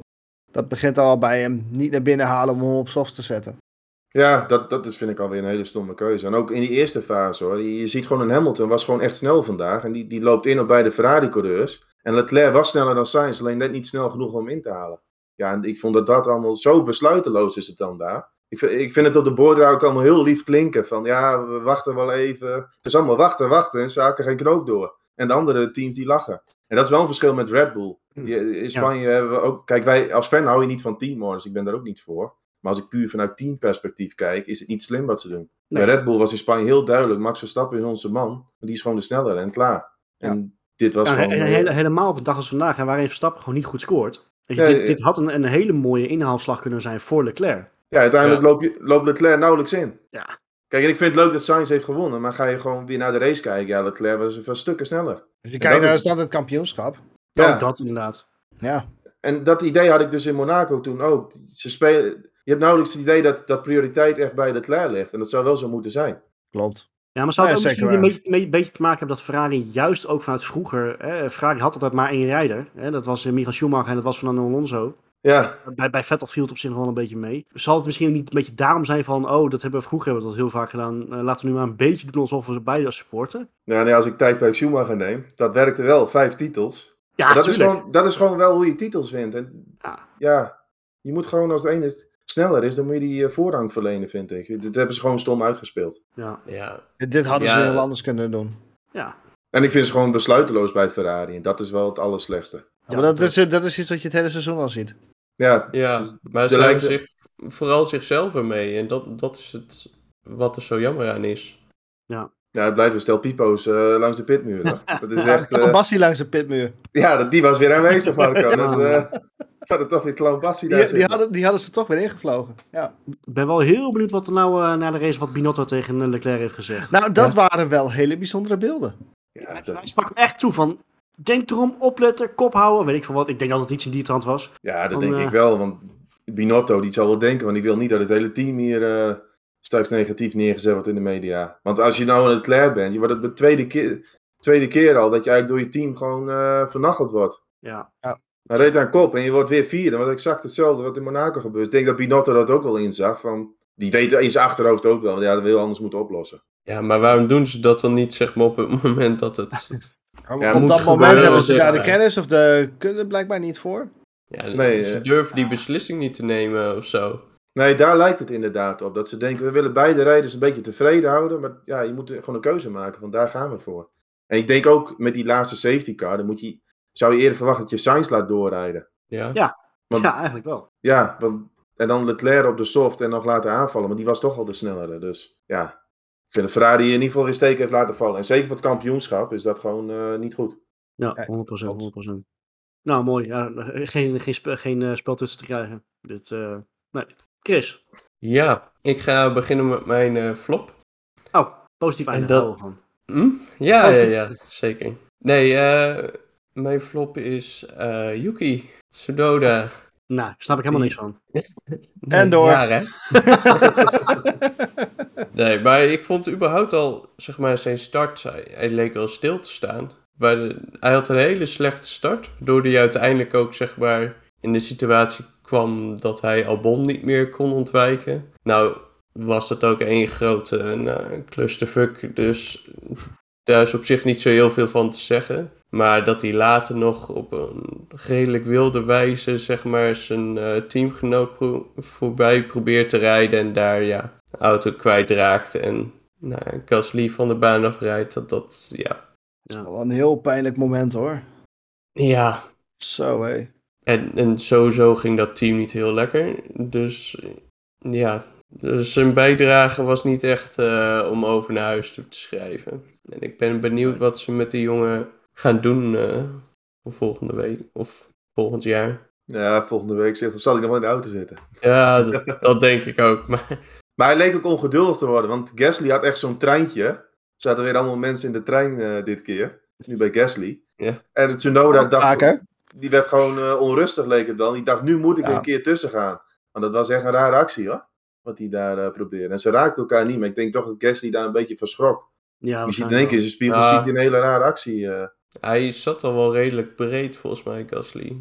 S3: Dat begint al bij hem niet naar binnen halen om hem op soft te zetten.
S4: Ja, dat, dat is, vind ik alweer een hele stomme keuze. En ook in die eerste fase hoor. Je, ziet gewoon een Hamilton was gewoon echt snel vandaag. En die, die loopt in op beide Ferrari-coureurs. En Leclerc was sneller dan Sainz, alleen net niet snel genoeg om in te halen. Ja, en ik vond dat dat allemaal zo besluiteloos is het dan daar. Ik vind, ik vind het op de boord ook allemaal heel lief klinken. Van ja, we wachten wel even. Het is allemaal wachten, wachten. En ze haken geen knoop door. En de andere teams die lachen. En dat is wel een verschil met Red Bull. Die- In Spanje hebben we ook. Kijk, wij als fan hou je niet van teamorders. Ik ben daar ook niet voor. Maar als ik puur vanuit teamperspectief kijk, is het niet slim wat ze doen.
S1: Nee.
S4: Bij Red Bull was in Spanje heel duidelijk: Max Verstappen is onze man. Maar die is gewoon de snellere en klaar. En dit was
S1: Ja,
S4: gewoon.
S1: he-
S4: eh,
S1: hele- helemaal op een dag als vandaag, hè, waarin Verstappen gewoon niet goed scoort. Je, dit, dit had een, een hele mooie inhaalslag kunnen zijn voor Leclerc.
S4: Ja, uiteindelijk
S2: Ja.
S4: Loop loopt Leclerc nauwelijks in.
S1: Ja.
S4: Kijk, en ik vind het leuk dat Sainz heeft gewonnen, maar ga je gewoon weer naar de race kijken. Ja, Leclerc was een stukken sneller.
S3: Dus je kijkt naar de
S4: is-
S3: stand in het kampioenschap.
S1: Ja. Ook dat inderdaad.
S3: Ja.
S4: En dat idee had ik dus in Monaco toen ook. Ze spelen, je hebt nauwelijks het idee dat, dat prioriteit echt bij Leclerc ligt. En dat zou wel zo moeten zijn.
S3: Klopt.
S1: Ja, maar zou het
S3: Ja,
S1: ook misschien een beetje, een beetje te maken hebben dat Ferrari juist ook vanuit vroeger... Hè, Ferrari had altijd maar één rijder. Hè, dat was eh, Michael Schumacher en dat was Fernando Alonso.
S4: Ja,
S1: Bij, bij Vettel viel het op zich nog wel een beetje mee. Zal het misschien niet een beetje daarom zijn van... Oh, dat hebben we vroeger hebben we dat heel vaak gedaan. Eh, laten we nu maar een beetje doen alsof we beide supporten.
S4: ja nee, als ik tijd bij Schumacher neem, dat werkte wel. Vijf titels.
S1: Ja,
S4: Maar dat, is gewoon, dat is gewoon wel hoe je titels wint. En,
S1: Ja.
S4: ja, je moet gewoon als de ene sneller is, dan moet je die eh, voorrang verlenen, vind ik. Dit hebben ze gewoon stom uitgespeeld.
S1: Ja,
S2: Ja,
S3: Dit hadden ze heel anders kunnen doen.
S1: ja.
S4: En ik vind ze gewoon besluiteloos bij Ferrari. En dat is wel het allerslechtste.
S3: Ja, maar dat, is, dat is iets wat je het hele seizoen al ziet.
S4: Ja,
S2: ja
S4: dus
S2: maar ze
S4: lijkt-
S2: zich vooral zichzelf ermee. En dat, dat is het wat er zo jammer aan is.
S4: Ja, het blijven een stel pipo's eh, langs de pitmuur. Dat is echt... Eh,
S3: Bassi langs de pitmuur.
S4: ja, dat, die was weer aanwezig, Marco.
S1: Ja.
S4: Dat, eh, we hadden toch weer Clown Bassi daar
S3: Die, hadden, die hadden ze toch weer ingevlogen. Ja.
S1: Ik ben wel heel benieuwd wat er nou eh, na de race wat Binotto tegen eh, Leclerc heeft gezegd.
S3: Nou, dat waren wel hele bijzondere beelden.
S4: Ja,
S1: Hij
S4: dat,
S1: sprak hem echt toe van... Denk erom, opletten, kop houden, weet ik veel wat. Ik denk dat het iets in die trant was.
S4: ja, dat
S1: Dan,
S4: denk
S1: eh,
S4: ik wel. Want Binotto, die zal wel denken. Want ik wil niet dat het hele team hier eh, straks negatief neergezet wordt in de media. Want als je nou een Leclerc bent, je wordt het de tweede keer, tweede keer al dat je eigenlijk door je team gewoon eh vernacheld wordt.
S1: Ja,
S4: Dan reed aan kop en je wordt weer vierde. Want exact hetzelfde wat in Monaco gebeurt. Ik denk dat Binotto dat ook wel inzag. Van, die weet in zijn achterhoofd ook wel. want Ja, dat wil je anders moeten oplossen.
S2: Ja, maar waarom doen ze dat dan niet, zeg maar, op het moment dat het...
S4: Ja,
S3: op dat
S2: gebeuren,
S3: moment hebben ze daar de kennis of de kunde blijkbaar niet voor.
S2: Ja,
S4: Nee,
S2: ze
S4: eh.
S2: durven die beslissing niet te nemen of zo.
S4: Nee, daar lijkt het inderdaad op. Dat ze denken, we willen beide rijders een beetje tevreden houden. Maar ja, je moet gewoon een keuze maken. Van daar gaan we voor. En ik denk ook met die laatste safety car. Dan moet je, zou je eerder verwachten dat je Sainz laat doorrijden.
S2: Ja,
S1: Ja.
S4: Want,
S1: ja eigenlijk wel.
S4: ja, want, en dan Leclerc op de soft en nog laten aanvallen. Maar die was toch al de snellere. Dus ja, ik vind dat Ferrari in ieder geval steken heeft laten vallen. En zeker voor het kampioenschap is dat gewoon eh, niet goed.
S1: Ja,
S3: Kijk,
S1: 100%. 100%. Nou, mooi. Ja, geen geen, spe- geen eh, spel tussen te krijgen. Dit, eh, nee. Chris.
S2: ja ik ga beginnen met mijn eh, flop.
S1: Oh, positief
S2: dat-
S1: we van.
S2: Hm? Ja, ja, ja, zeker. Nee, eh, mijn flop is eh, Yuki Tsunoda.
S1: Nou, snap ik helemaal niks van.
S2: Nee,
S3: En door.
S2: hè? nee, maar ik vond überhaupt al, zeg maar, zijn start, hij, hij leek wel stil te staan. Maar de- hij had een hele slechte start, waardoor hij uiteindelijk ook, zeg maar, in de situatie kwam dat hij Albon niet meer kon ontwijken. Nou, was dat ook één grote nou, clusterfuck, dus daar is op zich niet zo heel veel van te zeggen. Maar dat hij later nog op een redelijk wilde wijze, zeg maar, zijn eh, teamgenoot pro- voorbij probeert te rijden en daar, ja, de auto kwijtraakt en nou, Gasly van de baan afrijdt. Dat, dat, ja.
S1: Ja.
S3: Wel een heel pijnlijk moment hoor.
S2: Ja,
S3: Zo hé.
S2: En, en sowieso ging dat team niet heel lekker. Dus ja, dus zijn bijdrage was niet echt eh, om over naar huis toe te schrijven. En ik ben benieuwd wat ze met die jongen gaan doen eh, voor volgende week of volgend jaar.
S4: Ja, volgende week zit, dan zal hij nog wel in de auto zitten.
S2: Ja, dat, denk ik ook. Maar
S4: Maar hij leek ook ongeduldig te worden, want Gasly had echt zo'n treintje. Er zaten weer allemaal mensen in de trein eh, dit keer. Nu bij Gasly.
S2: Ja.
S4: En het Tsunoda dacht,
S3: Vaker.
S4: die werd gewoon eh, onrustig leek het dan. Die dacht, nu moet ik
S3: Ja.
S4: een keer tussen gaan. Want dat was echt een rare actie hoor. Wat hij daar eh, probeerde. En ze raakten elkaar niet, maar ik denk toch dat Gasly daar een beetje van schrok.
S1: Ja,
S4: Je ziet in één keer zijn spiegel
S2: Ja.
S4: ziet hij een hele rare actie. eh.
S2: hij zat al wel redelijk breed volgens mij, Gasly.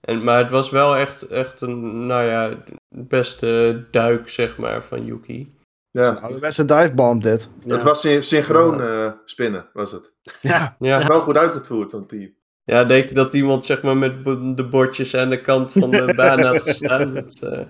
S2: En, maar het was wel echt, echt een, nou ja, beste duik, zeg maar, van Yuki.
S3: Ja. Een ouderwetse divebomb dit.
S4: Het was syn synchroon uh, spinnen, was het.
S3: Ja.
S2: ja.
S4: Wel goed uitgevoerd van het team.
S2: Ja, denk je dat iemand zeg maar met de bordjes aan de kant van de baan had gestaan? Dat, uh...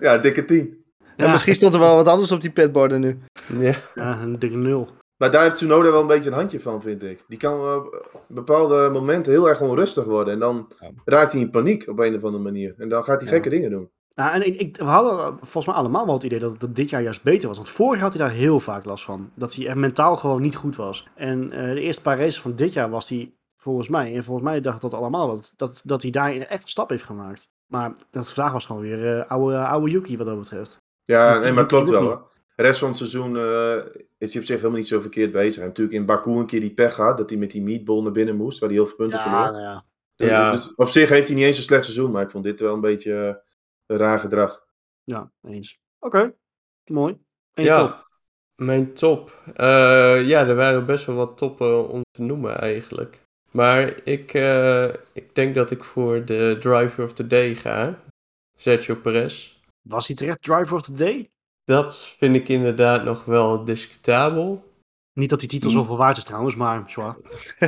S4: Ja, dikke 10.
S3: Ja, ja, misschien stond er wel wat anders op die pitborden nu.
S2: Ja,
S1: ja een dikke nul.
S4: Maar daar heeft Tsunoda wel een beetje een handje van, vind ik. Die kan op bepaalde momenten heel erg onrustig worden. En dan ja. raakt hij in paniek op een of andere manier. En dan gaat hij gekke dingen doen.
S1: Ja, en ik, ik, we hadden volgens mij allemaal wel het idee dat, dat dit jaar juist beter was. Want vorig jaar had hij daar heel vaak last van. Dat hij er mentaal gewoon niet goed was. En uh, de eerste paar races van dit jaar was hij volgens mij. En volgens mij dacht dat allemaal dat, dat, dat hij daar echt een stap heeft gemaakt. Maar dat vandaag was gewoon weer uh, oude, oude Yuki wat dat betreft.
S4: Ja, nee, maar klopt wel. De rest van het seizoen uh, is hij op zich helemaal niet zo verkeerd bezig. Hij heeft natuurlijk in Baku een keer die pech gehad. Dat hij met die meatball naar binnen moest. Waar hij heel veel punten
S1: ja,
S4: verloor.
S1: Nou ja.
S4: Dus,
S2: Ja.
S4: dus op zich heeft hij niet eens een slecht seizoen. Maar ik vond dit wel een beetje uh, een raar gedrag.
S1: Ja, eens. Oké, mooi. En je
S2: ja,
S1: top?
S2: mijn top. Eh, ja, er waren best wel wat toppen om te noemen eigenlijk. Maar ik, eh, ik denk dat ik voor de driver of the day ga. Sergio Perez.
S1: Was hij terecht driver of the day?
S2: Dat vind ik inderdaad nog wel discutabel.
S1: Niet dat die titel zoveel waard is trouwens, maar zwaar.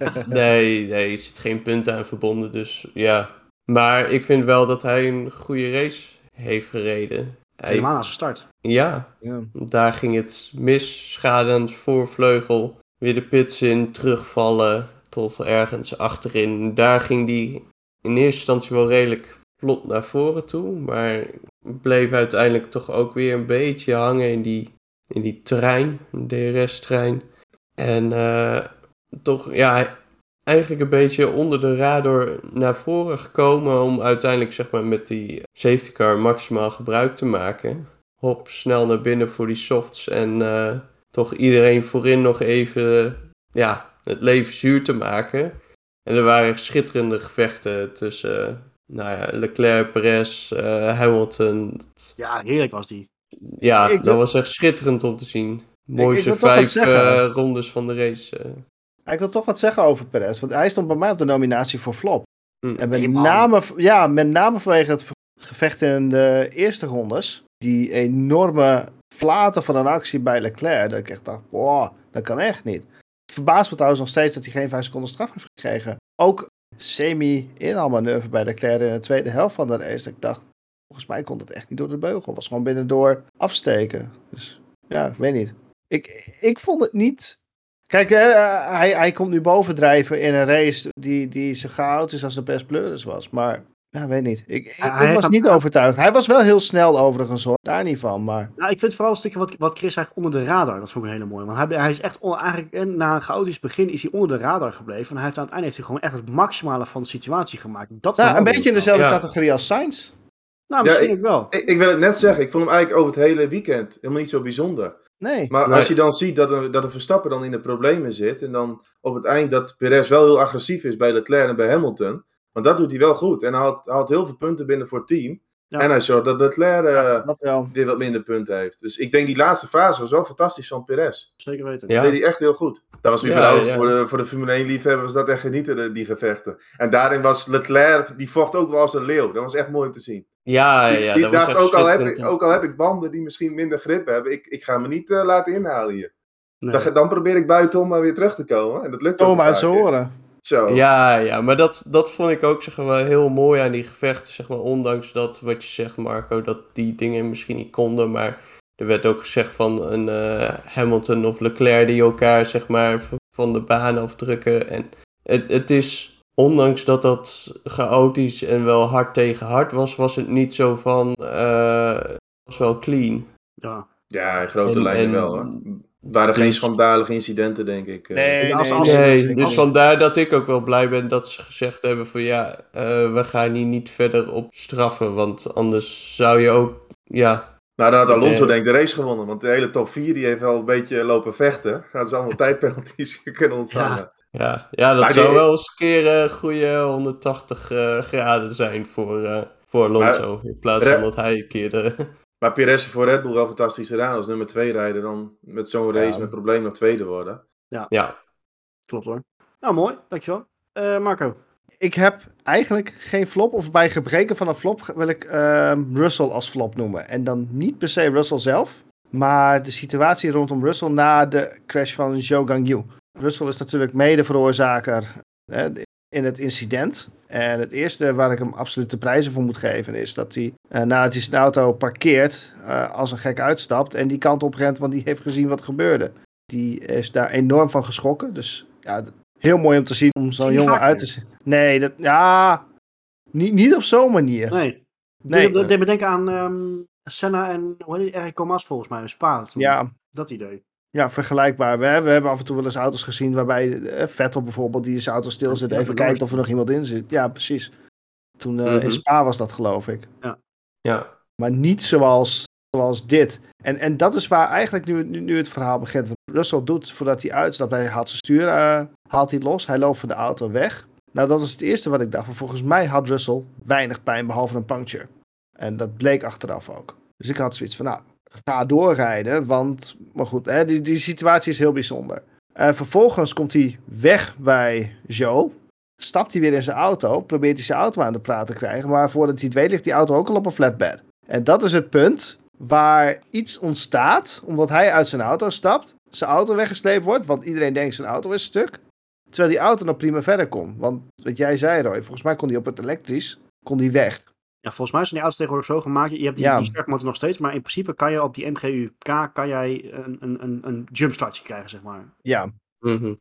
S2: nee, nee, er zit geen punt aan verbonden, dus ja. Maar ik vind wel dat hij een goede race heeft gereden. Hij,
S1: Helemaal aan zijn start.
S2: ja,
S3: Ja.
S2: daar ging het mis, schade aan het voorvleugel. Weer de pits in, terugvallen tot ergens achterin. Daar ging hij in eerste instantie wel redelijk vlot naar voren toe. Maar bleef uiteindelijk toch ook weer een beetje hangen in die, in die trein, DRS-trein. En eh, toch, ja, eigenlijk een beetje onder de radar naar voren gekomen om uiteindelijk zeg maar met die safety car maximaal gebruik te maken. Hop, snel naar binnen voor die softs en eh, toch iedereen voorin nog even ja, het leven zuur te maken. En er waren schitterende gevechten tussen nou ja, Leclerc, Perez, uh, Hamilton.
S1: Ja, heerlijk was die.
S2: Ja,
S3: Ik
S2: dat
S3: wil-
S2: was echt schitterend om te zien. Mooiste vijf eh, rondes van de race. eh.
S3: Ik wil toch wat zeggen over Perez, want hij stond bij mij op de nominatie voor flop.
S2: Hm.
S3: En met name, ja, met name vanwege het gevecht in de eerste rondes. Die enorme flaten van een actie bij Leclerc. Dat ik echt dacht, wow, dat kan echt niet. Het verbaast me trouwens nog steeds dat hij geen 5 seconden straf heeft gekregen. Ook semi-inhaalmanoeuvre bij Leclerc in de tweede helft van de race. Dat ik dacht, volgens mij kon het echt niet door de beugel. Was gewoon binnendoor afsteken. Dus ja, ik weet niet. Ik, ik vond het niet Kijk, hij, hij komt nu bovendrijven in een race die, die zo chaotisch is als de best Pleuris was. Maar, ja, weet niet. Ik, ik,
S1: Hij-
S3: ik
S1: hij
S3: was niet overtuigd. Hij was wel heel snel overigens hoor, daar niet van. Maar
S1: Nou, ik vind vooral een stukje wat, wat Chris eigenlijk onder de radar. Dat vond ik een hele mooie. Want hij, hij is echt on- eigenlijk en na een chaotisch begin is hij onder de radar gebleven. En hij heeft aan het einde heeft hij gewoon echt het maximale van de situatie gemaakt. Dat is
S3: nou, een beetje in dezelfde
S2: Ja.
S3: categorie als Sainz.
S1: Nou, misschien
S4: Ja,
S1: ook wel.
S4: Ik, ik wil het net zeggen, ik vond hem eigenlijk over het hele weekend helemaal niet zo bijzonder.
S3: Nee.
S4: Maar
S2: Nee.
S4: als je dan ziet dat een, dat een Verstappen dan in de problemen zit. En dan op het eind dat Perez wel heel agressief is bij Leclerc en bij Hamilton. Want dat doet hij wel goed. En hij haalt, haalt heel veel punten binnen voor het team.
S1: Ja.
S4: En hij zorgt dat Leclerc eh, weer wat minder punten heeft. Dus ik denk die laatste fase was wel fantastisch van Perez.
S1: Zeker weten.
S2: Ja.
S4: Dat deed hij echt heel goed. Dat was
S2: Ja,
S4: überhaupt
S2: ja.
S4: Voor, de, voor de Formule 1 liefhebbers dat echt genieten, de- die gevechten. En daarin was Leclerc, die vocht ook wel als een leeuw. Dat was echt mooi om te zien.
S2: Ja, ja,
S4: Die-
S2: ja,
S4: die
S2: dat was
S4: dacht, ook, al heb ik, ook al heb ik banden die misschien minder grip hebben, ik, ik ga me niet eh, laten inhalen hier.
S1: Nee.
S4: Dan, dan probeer ik buitenom maar weer terug te komen. En dat lukt ook
S3: Kom
S4: een
S3: uit
S4: paar
S3: zijn
S4: keer.
S3: oren.
S4: Zo.
S2: Ja, ja, maar dat, dat vond ik ook zeg maar, heel mooi aan die gevechten. Zeg maar, ondanks dat, wat je zegt Marco, dat die dingen misschien niet konden. Maar er werd ook gezegd van een eh, Hamilton of Leclerc die elkaar zeg maar, van de baan afdrukken. En het, het is, ondanks dat dat chaotisch en wel hard tegen hard was, was het niet zo van, eh, het was wel clean.
S1: Ja.
S4: Ja, in grote
S2: En-
S4: lijnen
S2: en-
S4: wel. Hoor. Het waren geen
S2: dus-
S4: schandalige incidenten, denk ik. eh.
S3: Nee,
S1: als-
S3: nee,
S1: als-
S3: nee, ik
S2: dus vandaar dat ik ook wel blij ben dat ze gezegd hebben van ja, eh, we gaan hier niet verder op straffen, want anders zou je ook, ja,
S4: Nou, dan had Alonso
S2: Nee.
S4: denk ik de race gewonnen. Want de hele top 4 die heeft wel een beetje lopen vechten. Hadden ze allemaal tijdpenalties kunnen ontvangen.
S2: ja, ja dat
S4: Maar
S2: zou
S4: die-
S2: wel eens een keer een goede 180 eh, graden zijn voor, eh, voor Alonso, in plaats van dat hij een keer de...
S4: Maar Perez heeft voor Red Bull wel fantastisch gedaan. Als nummer 2 rijden, dan met zo'n race
S3: Ja.
S4: met probleem nog tweede worden.
S2: ja,
S1: Klopt hoor. Nou, mooi. Dankjewel. Eh Marco.
S3: ik heb eigenlijk geen flop, of bij gebreken van een flop wil ik ehm, Russell als flop noemen. En dan niet per se Russell zelf, maar de situatie rondom Russell na de crash van Zhou Gangyu. Russell is natuurlijk mede veroorzaker hè, in het incident. En het eerste waar ik hem absoluut de prijzen voor moet geven is dat hij eh, nadat hij zijn auto parkeert eh, als een gek uitstapt en die kant op rent, want die heeft gezien wat gebeurde. Die is daar enorm van geschrokken. Dus ja, heel mooi om te zien om zo'n jongen uit te zien. Nee, dat, ja, niet, niet op zo'n manier.
S1: Nee.
S3: Nee.
S1: Nee. deed me denken aan ehm, Senna en? Eric Comas volgens mij in Spa. toen.
S3: Ja,
S1: Dat idee.
S3: Ja, vergelijkbaar. We, we hebben af en toe wel eens auto's gezien waarbij eh, Vettel bijvoorbeeld, die zijn auto stilzet,
S1: Ja,
S3: even kijkt of er nog iemand in zit. Ja, precies. Toen eh,
S2: Mhm.
S3: in Spa was dat, geloof ik.
S2: Ja.
S3: Maar niet zoals, zoals dit. En, en dat is waar eigenlijk nu, nu, nu het verhaal begint. Wat Russell doet voordat hij uitstapt. Hij haalt zijn stuur eh, haalt hij los. Hij loopt van de auto weg. Nou, dat is het eerste wat ik dacht. Want volgens mij had Russell weinig pijn behalve een puncture. En dat bleek achteraf ook. Dus ik had zoiets van, nou, ga doorrijden. Want, maar goed, hè, die, die situatie is heel bijzonder. Eh, vervolgens komt hij weg bij Joe. Stapt hij weer in zijn auto. Probeert hij zijn auto aan de praat te krijgen. Maar voordat hij het weet, ligt die auto ook al op een flatbed. En dat is het punt waar iets ontstaat. Omdat hij uit zijn auto stapt. Zijn auto weggesleept wordt. Want iedereen denkt zijn auto is stuk. Terwijl die auto nog prima verder kon. Want wat jij zei, Roy. Volgens mij kon hij op het elektrisch. Kon die weg.
S1: Ja, volgens mij zijn die auto's tegenwoordig zo gemaakt. Je hebt die,
S3: Ja.
S1: die startmotor nog steeds, maar in principe kan je op die MGU-K kan jij een, een, een, een jumpstartje krijgen, zeg maar.
S3: Ja.
S2: Mhm.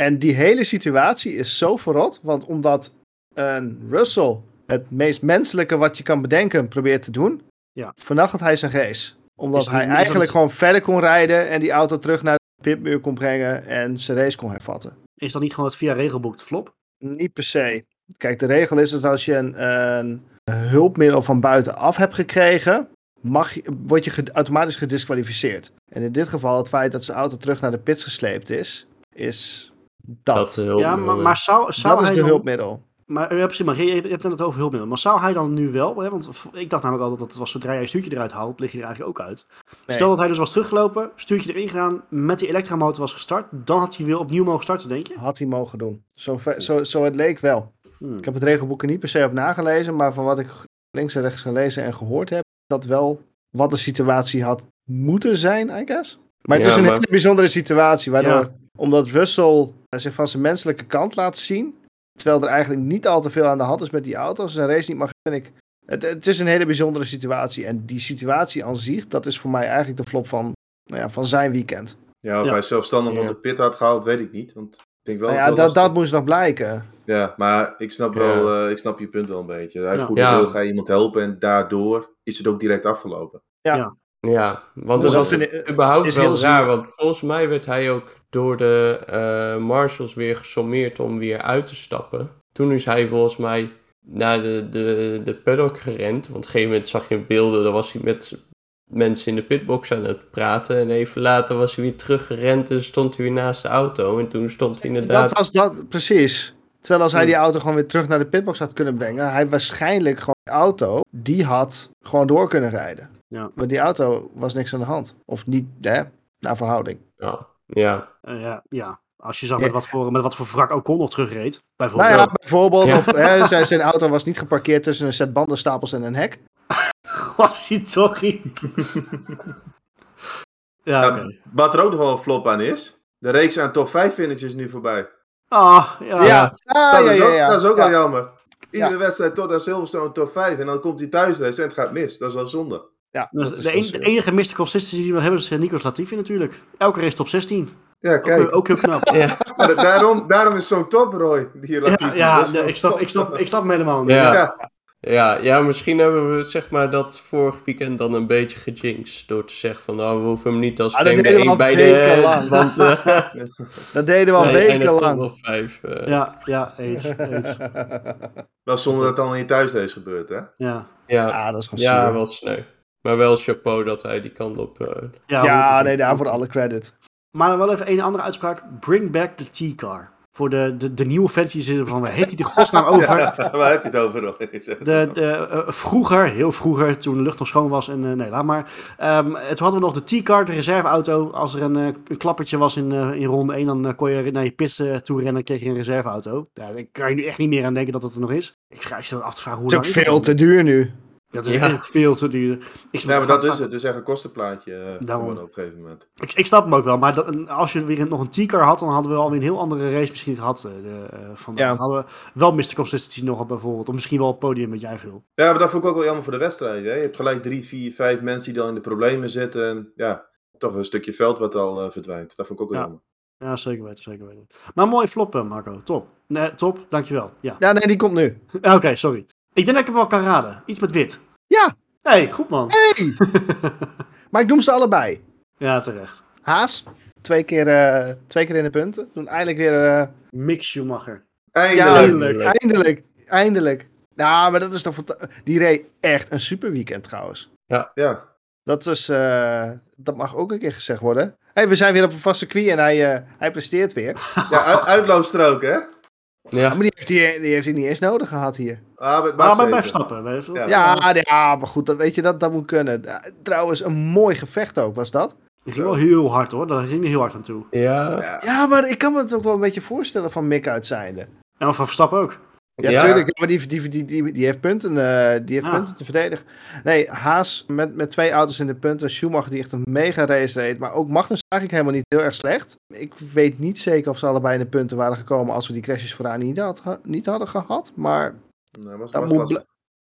S3: En die hele situatie is zo verrot. Want omdat een Russell het meest menselijke wat je kan bedenken probeert te doen.
S1: Ja.
S3: Vernachelt hij zijn race. Omdat
S1: Is
S3: hij eigenlijk
S1: het-
S3: gewoon verder kon rijden. En die auto terug naar de pitmuur kon brengen. En zijn race kon hervatten.
S1: Is dat niet gewoon het via regelboek de flop?
S3: Niet per se. Kijk, de regel is dat als je een, een hulpmiddel van buitenaf hebt gekregen, mag je, word je ge- automatisch gedisqualificeerd. En in dit geval, het feit dat zijn auto terug naar de pits gesleept is, is dat.
S2: Dat is
S1: ja, maar, maar zou, zou
S3: dat is
S1: hij
S3: de
S1: dan-
S3: hulpmiddel.
S1: Maar, ja, precies, maar je, je hebt het over hulpmiddel. Maar zou hij dan nu wel, hè, want ik dacht namelijk altijd dat het was zodra jij een stuurtje eruit haalt, lig je er eigenlijk ook uit.
S3: Nee.
S1: Stel dat hij dus was teruggelopen, stuurtje erin gedaan, met die elektramotor was gestart, dan had hij weer opnieuw mogen starten, denk je?
S3: Had hij mogen doen. Zo, ver- zo, zo het leek wel.
S1: Hmm.
S3: Ik heb het regelboek er niet per se op nagelezen, maar van wat ik links en rechts gelezen en gehoord heb, dat wel wat de situatie had moeten zijn, I guess. Maar het
S2: Ja,
S3: is een
S2: maar-
S3: hele bijzondere situatie, waardoor,
S1: Ja.
S3: omdat Russell eh, zich van zijn menselijke kant laat zien, terwijl er eigenlijk niet al te veel aan de hand is met die auto's, zijn race niet mag, vind ik. Het, het is een hele bijzondere situatie. En die situatie aan zich, dat is voor mij eigenlijk de flop van, nou ja, van zijn weekend.
S4: Ja, of
S1: Ja.
S4: hij zelfstandig
S2: Ja.
S4: op de pit had gehaald, weet ik niet. Want denk wel
S3: Nou
S4: dat
S3: ja,
S4: wel
S3: dat, dat moest nog blijken.
S4: Ja, maar ik snap,
S2: Ja.
S4: wel, eh, ik snap je punt wel een beetje. Uitvoerder
S2: Ja.
S4: wil, ga je iemand helpen en daardoor is het ook direct afgelopen.
S2: Ja, want
S3: Dus
S2: dat
S3: ik-
S2: überhaupt
S3: is
S2: wel
S3: heel
S2: raar, want volgens mij werd hij ook door de eh, marshals weer gesommeerd om weer uit te stappen. Toen is hij volgens mij naar de, de, de paddock gerend, want op een gegeven moment zag je beelden, dan was hij met mensen in de pitbox aan het praten en even later was hij weer teruggerend en stond hij weer naast de auto en toen stond hij inderdaad...
S3: Dat was dat, precies. Terwijl als hij
S2: Hmm.
S3: die auto gewoon weer terug naar de pitbox had kunnen brengen, hij waarschijnlijk gewoon de auto, die had gewoon door kunnen rijden.
S1: Ja.
S3: Maar die auto was niks aan de hand. Of niet, hè, naar verhouding.
S2: Ja, ja.
S1: Eh, ja, ja, als je zag
S3: Ja.
S1: met wat voor, met wat voor wrak Ocon nog terugreed, bijvoorbeeld.
S3: Nou ja, bijvoorbeeld,
S2: Ja.
S3: of hè, zijn, zijn auto was niet geparkeerd tussen een set bandenstapels en een hek.
S1: Toch? ja,
S4: Ja,
S1: oké.
S4: Wat er ook nog wel een flop aan is, de reeks aan top 5 finishes is nu voorbij.
S1: Ah, ja.
S3: Ja, Ah,
S4: dat,
S3: ja,
S4: is
S3: ja,
S4: ook,
S3: ja.
S4: dat is ook
S3: Ja.
S4: wel jammer. Iedere wedstrijd tot aan Silverstone top 5 en dan komt hij thuis en het gaat mis. Dat is wel zonde.
S3: Ja,
S1: Dus
S3: dat is
S1: de, enige miste consistency die we hebben is eh, Nikos Latifi natuurlijk. Elke race top 16.
S4: Ja, kijk.
S1: ook heel knap.
S2: ja.
S4: Maar daarom, daarom is zo'n top, Roy. Die hier laat
S1: Ja, nee, ik, snap,
S4: top.
S1: ik, snap, ik snap hem helemaal niet.
S2: Ja.
S4: Ja.
S2: Ja, misschien hebben we zeg maar dat vorig weekend dan een beetje gejinxed. Door te zeggen van nou, we hoeven hem niet als
S3: Ah,
S2: vreemde één bij de... Want eh
S3: Dat deden we al
S2: nee,
S3: wekenlang.
S2: wel vijf. eh,
S1: Ja, ja, eens, eens.
S4: Wel zonder dat het dan in je thuisrace gebeurt, hè?
S1: Ja,
S2: ja,
S3: Ja, dat is gewoon
S2: ja, wel sneu. Maar wel chapeau dat hij die kant op... eh,
S1: ja,
S3: Ja,
S1: 100%.
S3: nee, daarvoor alle credit.
S1: Maar dan wel even een andere uitspraak. Bring back the T-car. Voor de, de, de nieuwe fans die zitten van, waar heeft hij de godsnaam over?
S4: Ja, waar heb je het over? nog?
S1: De, de, eh, vroeger, heel vroeger, toen de lucht nog schoon was en eh, nee, laat maar. Ehm, toen hadden we nog de T-car, de reserveauto. Als er een, eh, een klappertje was in, in ronde 1, dan kon je naar je pits eh, toe rennen en kreeg je een reserveauto. Ja, daar kan je nu echt niet meer aan denken dat het er nog is. Ik ga je af te vragen hoe
S3: Het is ook veel
S1: dat
S3: te duur nu.
S1: Dat is
S2: Ja.
S1: eigenlijk veel te duur. Ik,
S4: Ja, maar dat is het. Het is echt een kostenplaatje
S1: Daarom.
S4: geworden op een gegeven moment.
S1: Ik, ik snap hem ook wel, maar dat, als je weer nog een T-car had, dan hadden we alweer een heel andere race misschien gehad. eh, de, eh, van,
S3: Ja.
S1: Dan hadden we wel Mr. Consistency nog op bijvoorbeeld, of misschien wel op het podium met jij veel.
S4: Ja, maar dat vond ik ook wel jammer voor de wedstrijd. Hè? Je hebt gelijk drie, vier, vijf mensen die dan in de problemen zitten. En ja, toch een stukje veld wat al verdwijnt. Dat vond ik ook wel
S1: Ja.
S4: jammer.
S1: Ja, zeker weten, zeker weten. Maar mooi flop, eh, Marco. Top. Nee, top, dankjewel. Ja.
S3: Ja, nee, die komt nu.
S1: Oké, sorry. Ik denk dat ik hem wel kan raden. Iets met wit.
S3: Ja.
S1: hey, goed man.
S3: Hey! maar ik noem ze allebei.
S1: Ja, terecht.
S3: Haas, twee keer, eh, twee keer in de punten. Doen eindelijk weer... eh,
S1: Mick Schumacher.
S4: Eindelijk.
S3: ja,
S1: eindelijk.
S3: eindelijk. Eindelijk. Nou, maar dat is toch... Die reed echt een super weekend trouwens.
S4: Ja.
S3: Dat, is, eh, dat mag ook een keer gezegd worden. hey, we zijn weer op een vaste circuit en hij, eh, hij presteert weer.
S4: ja, uit, uitloopstrook, hè?
S2: Ja,
S3: Maar die heeft, hij, die heeft hij niet eens nodig gehad hier.
S4: Ah, met
S1: Maar bij. Verstappen.
S4: Ja.
S3: Ja, ja maar goed, dat, weet je, dat, dat moet kunnen. Trouwens, een mooi gevecht ook, was dat?
S1: Die ging wel heel hard hoor. Daar ging hij heel hard aan toe.
S2: ja,
S4: Ja.
S3: Ja, maar ik kan me het ook wel een beetje voorstellen van Mick uit zijnde.
S1: En van Verstappen ook.
S3: Ja,
S2: Ja.
S3: tuurlijk. ja, Maar die, die, die, die, die heeft punten, eh, die heeft
S1: Ja.
S3: punten te verdedigen. Nee, Haas met, met twee auto's in de punten. Schumacher die echt een mega race reed. Maar ook Magnus eigenlijk helemaal niet heel erg slecht. Ik weet niet zeker of ze allebei in de punten waren gekomen als we die crashes vooraan niet, had, ha- niet hadden gehad. Maar
S4: Nou, was,
S3: moet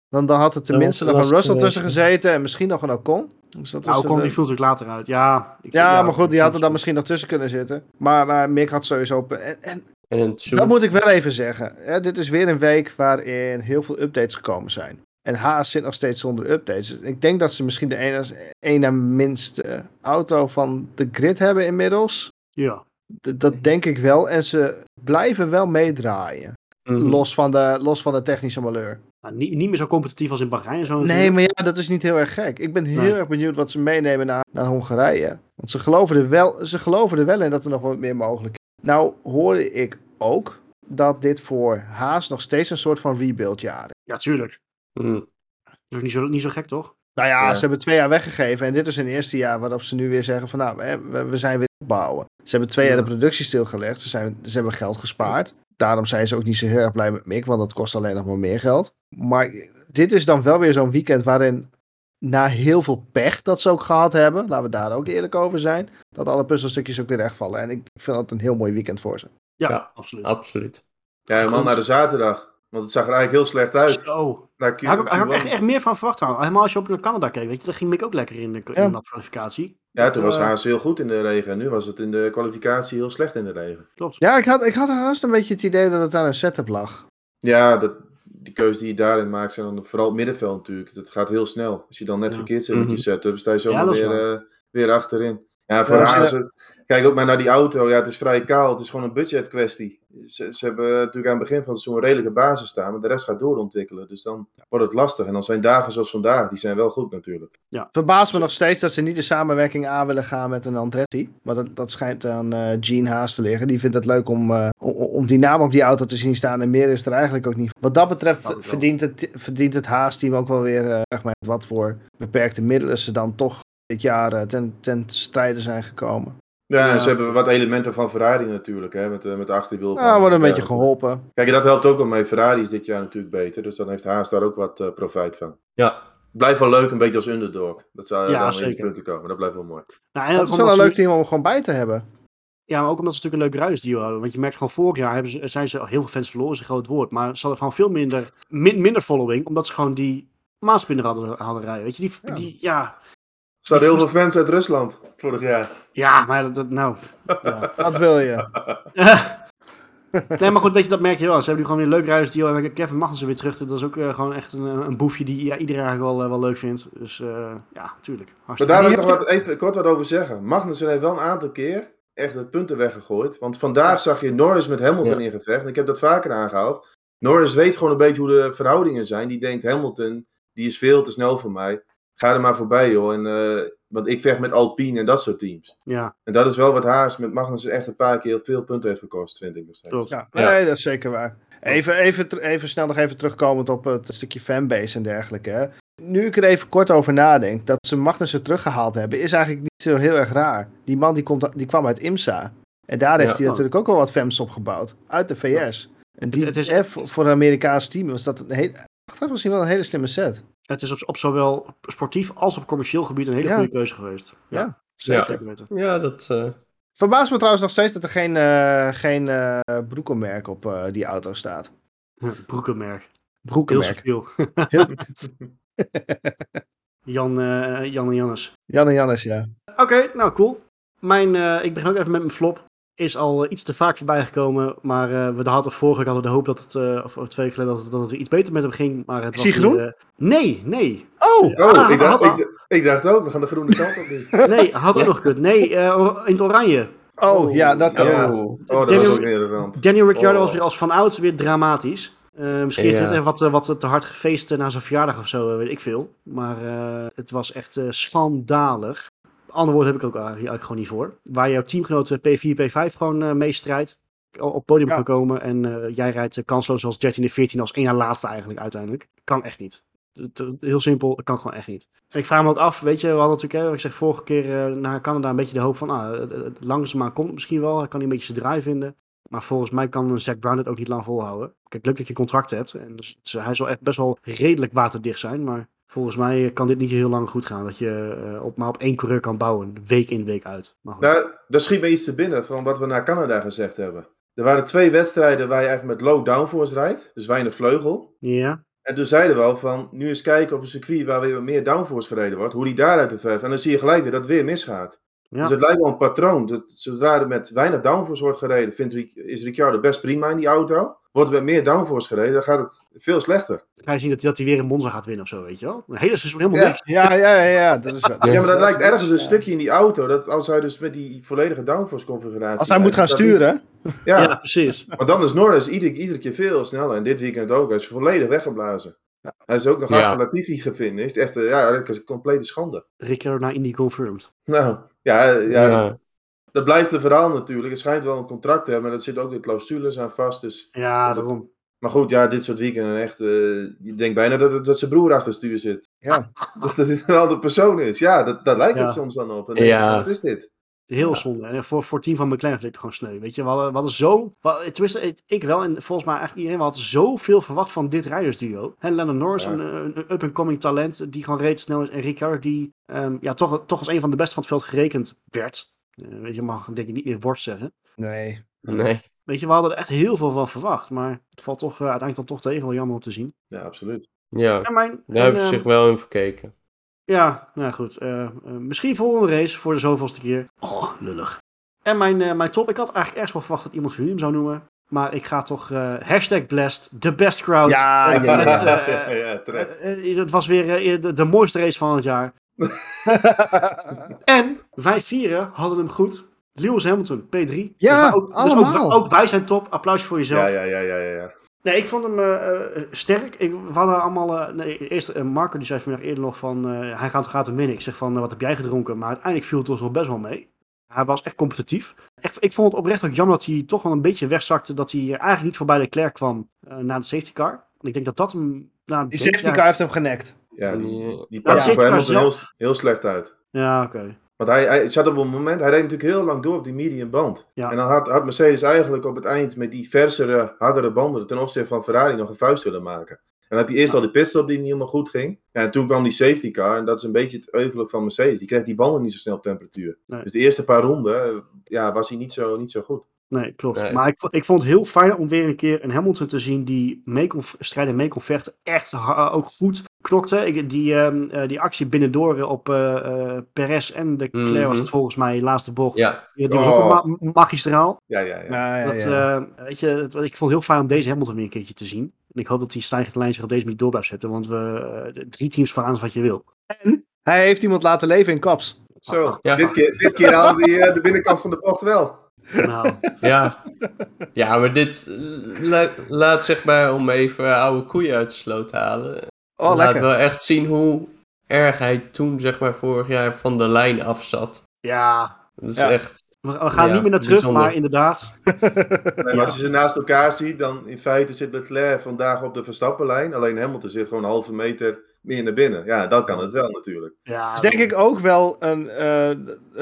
S3: dan, dan had er tenminste nog een Russell tussen gezeten. En misschien nog een Ocon. Dus dat
S1: Nou,
S3: is
S1: Ocon
S3: het,
S1: die
S3: eh,
S1: viel natuurlijk later uit. Ja, ik
S3: ja, maar goed, die had er dan misschien nog tussen kunnen zitten. Maar, maar Mick had sowieso... En, en
S2: en een
S3: Dat moet ik wel even zeggen. Hè, dit is weer een week waarin heel veel updates gekomen zijn. En Haas zit nog steeds zonder updates. Dus ik denk dat ze misschien de ene, ene minste auto van de grid hebben inmiddels.
S1: Ja.
S3: D- dat denk ik wel. En ze blijven wel meedraaien.
S2: Mhm.
S3: Los, van de, los van de technische malheur.
S1: Nou, niet, niet meer zo competitief als in Bahrein zo.
S3: Nee, maar ja, dat is niet heel erg gek. Ik ben heel
S1: Nee.
S3: erg benieuwd wat ze meenemen naar, naar Hongarije. Want ze geloven, er wel, ze geloven er wel in dat er nog wat meer mogelijk is. Nou hoorde ik ook dat dit voor Haas nog steeds een soort van rebuildjaar is.
S1: Ja, tuurlijk.
S2: Mhm.
S1: Dat is ook niet zo, niet zo gek, toch?
S3: Nou ja,
S4: Ja.
S3: ze hebben twee jaar weggegeven en dit is een eerste jaar waarop ze nu weer zeggen van nou, we, we zijn weer opbouwen. Ze hebben twee
S1: Ja.
S3: jaar de productie stilgelegd, ze, zijn, ze hebben geld gespaard. Daarom zijn ze ook niet zo heel erg blij met Mick, want dat kost alleen nog maar meer geld. Maar dit is dan wel weer zo'n weekend waarin na heel veel pech dat ze ook gehad hebben, laten we daar ook eerlijk over zijn, dat alle puzzelstukjes ook weer rechtvallen. En ik vind dat een heel mooi weekend voor ze.
S1: Ja,
S2: Ja.
S1: absoluut.
S2: Absoluut.
S4: Ja,
S1: Goed.
S4: naar de zaterdag. Want het zag er eigenlijk heel slecht uit.
S1: Zo.
S4: Naar Q-
S1: Daar had ik, had ik echt,
S4: Q1.
S1: echt meer van verwacht trouwens. Helemaal als je op naar Canada keek, weet je. Dat ging Mick ook lekker in de, in de kwalificatie.
S4: Ja,
S1: Dat,
S4: toen was
S1: eh,
S4: Haas heel goed in de regen. En nu was het in de kwalificatie heel slecht in de regen.
S1: Klopt.
S3: Ja, ik had, ik had haast een beetje het idee dat het aan een setup lag.
S4: Ja, dat, die keuze die je daarin maakt, zijn dan vooral het middenveld natuurlijk. Dat gaat heel snel. Als je dan net
S1: Ja.
S4: verkeerd zit met je
S2: Mhm.
S4: setup, sta je
S1: is
S4: weer, eh, weer achterin. Ja, voor
S3: Ja,
S4: eh, kijk ook maar naar die auto. Ja, het is vrij kaal. Het is gewoon een budget kwestie. Ze, ze hebben natuurlijk aan het begin van het seizoen een redelijke basis staan, maar de rest gaat doorontwikkelen. Dus dan wordt het lastig. En dan zijn dagen zoals vandaag, die zijn wel goed natuurlijk.
S3: Verbaast me nog steeds dat ze niet de samenwerking aan willen gaan met een Andretti. Maar dat, dat schijnt aan eh Gene Haas te liggen. Die vindt het leuk om, eh, om, om die naam op die auto te zien staan. En meer is er eigenlijk ook niet. Wat dat betreft
S4: Dat wel.
S3: verdient het, verdient het Haas-team ook wel weer eh, zeg maar, wat voor beperkte middelen ze dan toch dit jaar ten, ten strijde zijn gekomen.
S4: Ja,
S1: Ja.
S4: en ze hebben wat elementen van Ferrari natuurlijk, hè, met, de- met de achterwiel.
S3: Nou, wordt een
S4: Ja,
S3: beetje geholpen.
S4: Kijk, en dat helpt ook wel mee. Ferrari is dit jaar natuurlijk beter, dus dan heeft Haas daar ook wat eh, profijt van.
S2: Ja.
S4: Blijft wel leuk, een beetje als underdog. Dat zou
S1: Ja,
S4: dan in de
S1: zeker.
S4: punten komen. Dat blijft wel mooi.
S1: Nou, en
S3: Dat is wel een leuk team om gewoon bij te hebben.
S1: Ja, maar ook omdat ze natuurlijk een leuk ruisduo hadden. Want je merkt gewoon, vorig jaar hebben ze, zijn ze heel veel fans verloren, is een groot woord. Maar ze hadden gewoon veel minder, min- minder following, omdat ze gewoon die maanspinner hadden, hadden rijden. Weet je, die,
S3: Ja.
S1: die ja.
S4: Er staan heel veel fans uit Rusland vorig jaar.
S1: Ja, maar dat, dat nou. Ja.
S3: Wat wil je?
S1: nee, maar goed, weet je, dat merk je wel. Ze hebben nu gewoon weer een leuk ruisduo. En Kevin Magnussen weer terug. Dat is ook eh, gewoon echt een, een boefje die ja, iedereen eigenlijk wel, eh, wel leuk vindt. Dus eh, ja, tuurlijk.
S4: Maar
S1: Hartstikke
S4: daar wil ik nog wat, even kort wat over zeggen. Magnussen heeft wel een aantal keer echt de punten weggegooid. Want vandaag zag je Norris met Hamilton
S2: Ja.
S4: in gevecht. En ik heb dat vaker aangehaald. Norris weet gewoon een beetje hoe de verhoudingen zijn. Die denkt Hamilton, die is veel te snel voor mij. Ga er maar voorbij joh. En eh, Want ik vecht met Alpine en dat soort teams.
S1: Ja,
S4: En dat is wel wat Haas met Magnussen echt een paar keer heel veel punten heeft gekost, vind ik nog steeds.
S1: Klopt.
S3: Ja,
S2: Ja.
S3: nee, dat is zeker waar. Even, even, even snel nog even terugkomend op het stukje fanbase en dergelijke. Hè. Nu ik er even kort over nadenk, dat ze Magnussen teruggehaald hebben, is eigenlijk niet zo heel erg raar. Die man die, komt, die kwam uit IMSA. En daar heeft
S2: Ja.
S3: hij natuurlijk ook wel wat fans opgebouwd. Uit de VS. En die,
S1: Het- het is-
S3: voor voor een Amerikaans team was dat een hele, achteraf misschien wel een hele slimme set.
S1: Het is op, op zowel sportief als op commercieel gebied een hele
S3: Ja.
S1: goede keuze geweest. Ja,
S3: Ja.
S1: zeker, weten.
S2: Ja, dat... eh,
S3: Verbaast me trouwens nog steeds dat er geen, eh geen eh, broekenmerk op eh, die auto staat.
S1: Broekenmerk. Heel
S3: Broekenmerk.
S1: subtiel.
S3: Heel-
S1: Jan, eh, Jan en Jannes.
S3: Jan en Jannes, ja.
S1: Oké, nou cool. Mijn, eh, ik begin ook even met mijn flop. Is al eh, iets te vaak voorbij gekomen. Maar eh, we hadden vorige we de hoop dat het, eh, of, of twee weken geleden, dat het, dat het weer iets beter met hem ging. Maar het
S3: Is
S1: was
S3: hij groen?
S1: weer, eh, nee, nee.
S3: Oh!
S4: Oh,
S1: Ah,
S4: ik, dacht, ik, ik dacht ook, we gaan de groene kant op.
S1: Nee, had ook nog gekund. Nee, eh, in het oranje.
S3: Oh, ja, dat kan
S4: Ja.
S2: oh.
S4: Oh, dat
S1: Daniel-
S4: was ook weer een ramp.
S1: Daniel Ricciardo
S4: Oh.
S1: was weer als van ouds weer dramatisch. Eh, misschien heeft
S2: Ja.
S1: hij even wat, wat te hard gefeest na zijn verjaardag of zo, weet ik veel. Maar eh, het was echt eh, schandalig. Ander woord heb ik ook eigenlijk eigenlijk gewoon niet voor. Waar jouw teamgenoot eh, P4, P5 gewoon eh mee strijdt. Op podium
S3: Ja.
S1: kan komen. En eh, jij rijdt eh, kansloos als 13 en 14 als één na laatste eigenlijk uiteindelijk. Kan echt niet. Heel simpel, het kan gewoon echt niet. En ik vraag me ook af, weet je, we hadden natuurlijk, hè, ik zeg vorige keer eh, naar Canada een beetje de hoop van, ah, langzaamaan komt het misschien wel, hij kan een beetje zijn draai vinden. Maar volgens mij kan een Zack Brown het ook niet lang volhouden. Kijk, leuk dat je een contract hebt. En dus, is- hij zal echt best wel redelijk waterdicht zijn. Maar volgens mij kan dit niet heel lang goed gaan. Dat je eh, op, maar op één coureur kan bouwen. Week in, week uit. Maar goed.
S4: Nou, daar schiet me iets te binnen van wat we naar Canada gezegd hebben. Er waren twee wedstrijden waar je eigenlijk met low downforce rijdt, dus weinig vleugel.
S1: Ja,
S4: En toen zeiden we al van, nu eens kijken op een circuit waar weer wat meer downforce gereden wordt, hoe die daaruit de verf. En dan zie je gelijk weer dat het weer misgaat.
S1: ja.
S4: Dus het lijkt wel een patroon. Dat zodra er met weinig downforce wordt gereden, vindt, is Ricciardo best prima in die auto. Wordt er met meer downforce gereden, dan gaat het veel slechter.
S1: ga je zien dat, hij- dat hij weer in Monza gaat winnen of zo, weet je wel. Een hele seizoen helemaal
S4: Ja.
S1: niks.
S3: Ja, ja, ja, ja, dat is wel.
S2: Ja,
S4: Ja, maar dat lijkt ergens een
S3: ja.
S4: stukje in die auto. Dat als hij dus met die volledige downforce configuratie...
S3: Als hij moet gaan sturen.
S4: Ja,
S1: Ja, precies.
S4: maar dan is Norris iedere, iedere keer veel sneller. En dit weekend ook. Hij is volledig weggeblazen. Hij is ook nog
S2: Ja.
S4: achter Latifi. Echt, eh, ja, dat is een complete schande.
S1: Ricciardo naar Indy confirmed.
S4: Nou, ja, ja,
S2: Ja.
S4: Dat blijft een verhaal natuurlijk. Het schijnt wel een contract te hebben, maar dat zit ook de clausules aan vast. Dus...
S1: Ja, daarom.
S4: Maar goed, ja, dit soort weekenden echt... eh, je denkt bijna dat, het, dat zijn broer achter het stuur zit.
S3: Ja.
S4: Dat het een andere persoon is. Ja, dat, dat lijkt
S1: Ja.
S4: het soms dan op. Dan denk je,
S2: Ja.
S4: Wat is dit?
S1: Heel zonde. En voor, voor team van McLaren vind ik het gewoon sneu. Weet je, we hadden, we hadden zo... we- Tenminste, ik- wel en volgens mij eigenlijk iedereen. We hadden zoveel verwacht van dit rijdersduo. En Lennon Norris,
S4: Ja.
S1: een, up-and-coming talent die gewoon reed snel is. En Ricciardo die ehm, ja, toch, toch als een van de beste van het veld gerekend werd. Eh, weet je, mag denk ik niet meer worst zeggen.
S3: Nee.
S2: Nee.
S1: Weet je, we hadden er echt heel veel van verwacht. Maar het valt toch eh, uiteindelijk dan toch tegen. Wel jammer om te zien.
S4: Ja, absoluut.
S2: Ja,
S1: En mijn,
S2: daar
S1: en,
S2: hebben ze
S1: ehm,
S2: zich wel in verkeken.
S1: Ja, nou goed. eh, eh, misschien volgende race voor de zoveelste keer. Oh, lullig. En mijn, eh, mijn top. Ik had eigenlijk ergens wel verwacht dat iemand van jullie hem zou noemen. Maar ik ga toch eh, hashtag blessed, the best crowd.
S3: Ja, ja, ja.
S1: eh,
S4: ja,
S1: het was weer de, de mooiste race van het jaar. En wij vieren hadden hem goed. Lewis Hamilton, P3.
S3: Ja,
S1: dus ook, dus
S3: allemaal.
S1: ook, ook wij zijn top. Applaus voor jezelf.
S4: Ja, ja, ja, ja, ja, ja.
S1: Nee, ik vond hem eh, eh, sterk. Ik, we hadden allemaal... eh, nee, eerst uh, Marco die zei vanmiddag eerder nog van... eh, hij gaat, gaat hem winnen. Ik zeg van, wat heb jij gedronken? Maar uiteindelijk viel het toch wel best wel mee. Hij was echt competitief. Echt, ik vond het oprecht ook jammer dat hij toch wel een beetje wegzakte. Dat hij eigenlijk niet voorbij de Leclerc kwam uh, na de safety car. En ik denk dat dat hem... Nou,
S3: Die safety car heeft hem genekt.
S4: Ja, die,
S1: Ja,
S4: pakt voor Hamilton heel, slecht uit.
S1: Ja, oké.
S4: Want hij, hij zat op een moment, hij reed natuurlijk heel lang door op die medium band.
S1: Ja.
S4: En dan had, had Mercedes eigenlijk op het eind met die versere, hardere banden ten opzichte van Ferrari nog een vuist willen maken. En dan heb je eerst al die pitstop die niet helemaal goed ging. Ja, en toen kwam die safety car en dat is een beetje het euvelijk van Mercedes. Die kreeg die banden niet zo snel op temperatuur.
S1: Nee.
S4: Dus de eerste paar ronden ja, was hij niet zo, niet zo goed.
S1: Nee, klopt.
S2: Nee.
S1: Maar ik, ik vond het heel fijn om weer een keer een Hamilton te zien die mee strijden en mee kon vechten. Echt ook goed knokte. Ik, die, ehm, eh, die actie binnendoor op eh eh, Perez en de Claire was
S2: Mhm.
S1: het volgens mij, laatste bocht.
S2: Ja,
S1: Die was ook
S4: Oh.
S1: ma- magistraal.
S4: Ja, ja, ja.
S1: Dat,
S3: ja.
S1: eh, weet je, het- ik vond het heel fijn om deze Hamilton weer een keertje te zien. En ik hoop dat die stijgende lijn zich op deze manier door blijft zetten. Want we drie teams vooraan is wat je wil.
S3: En hij heeft iemand laten leven in Kaps.
S4: Zo,
S2: Ja.
S4: dit keer, dit keer haalde hij eh, de binnenkant van de bocht wel.
S1: Nou,
S2: ja. Ja, maar dit la- laat zeg maar, om even oude koeien uit de sloot te halen.
S3: Oh,
S2: laat
S3: lekker.
S2: wel echt zien hoe erg hij toen, zeg maar, vorig jaar van de lijn af zat.
S1: Ja,
S2: Dat is
S3: Ja.
S2: echt...
S1: we, we gaan
S2: Ja,
S1: niet meer naar terug,
S2: bijzonder.
S1: maar inderdaad.
S4: Nee, maar als je ze naast elkaar ziet, dan in feite zit Leclerc vandaag op de Verstappenlijn. Alleen Hamilton zit gewoon een halve meter meer naar binnen. Ja, dan kan het wel natuurlijk.
S1: Ja,
S3: is denk ik ook wel een. eh,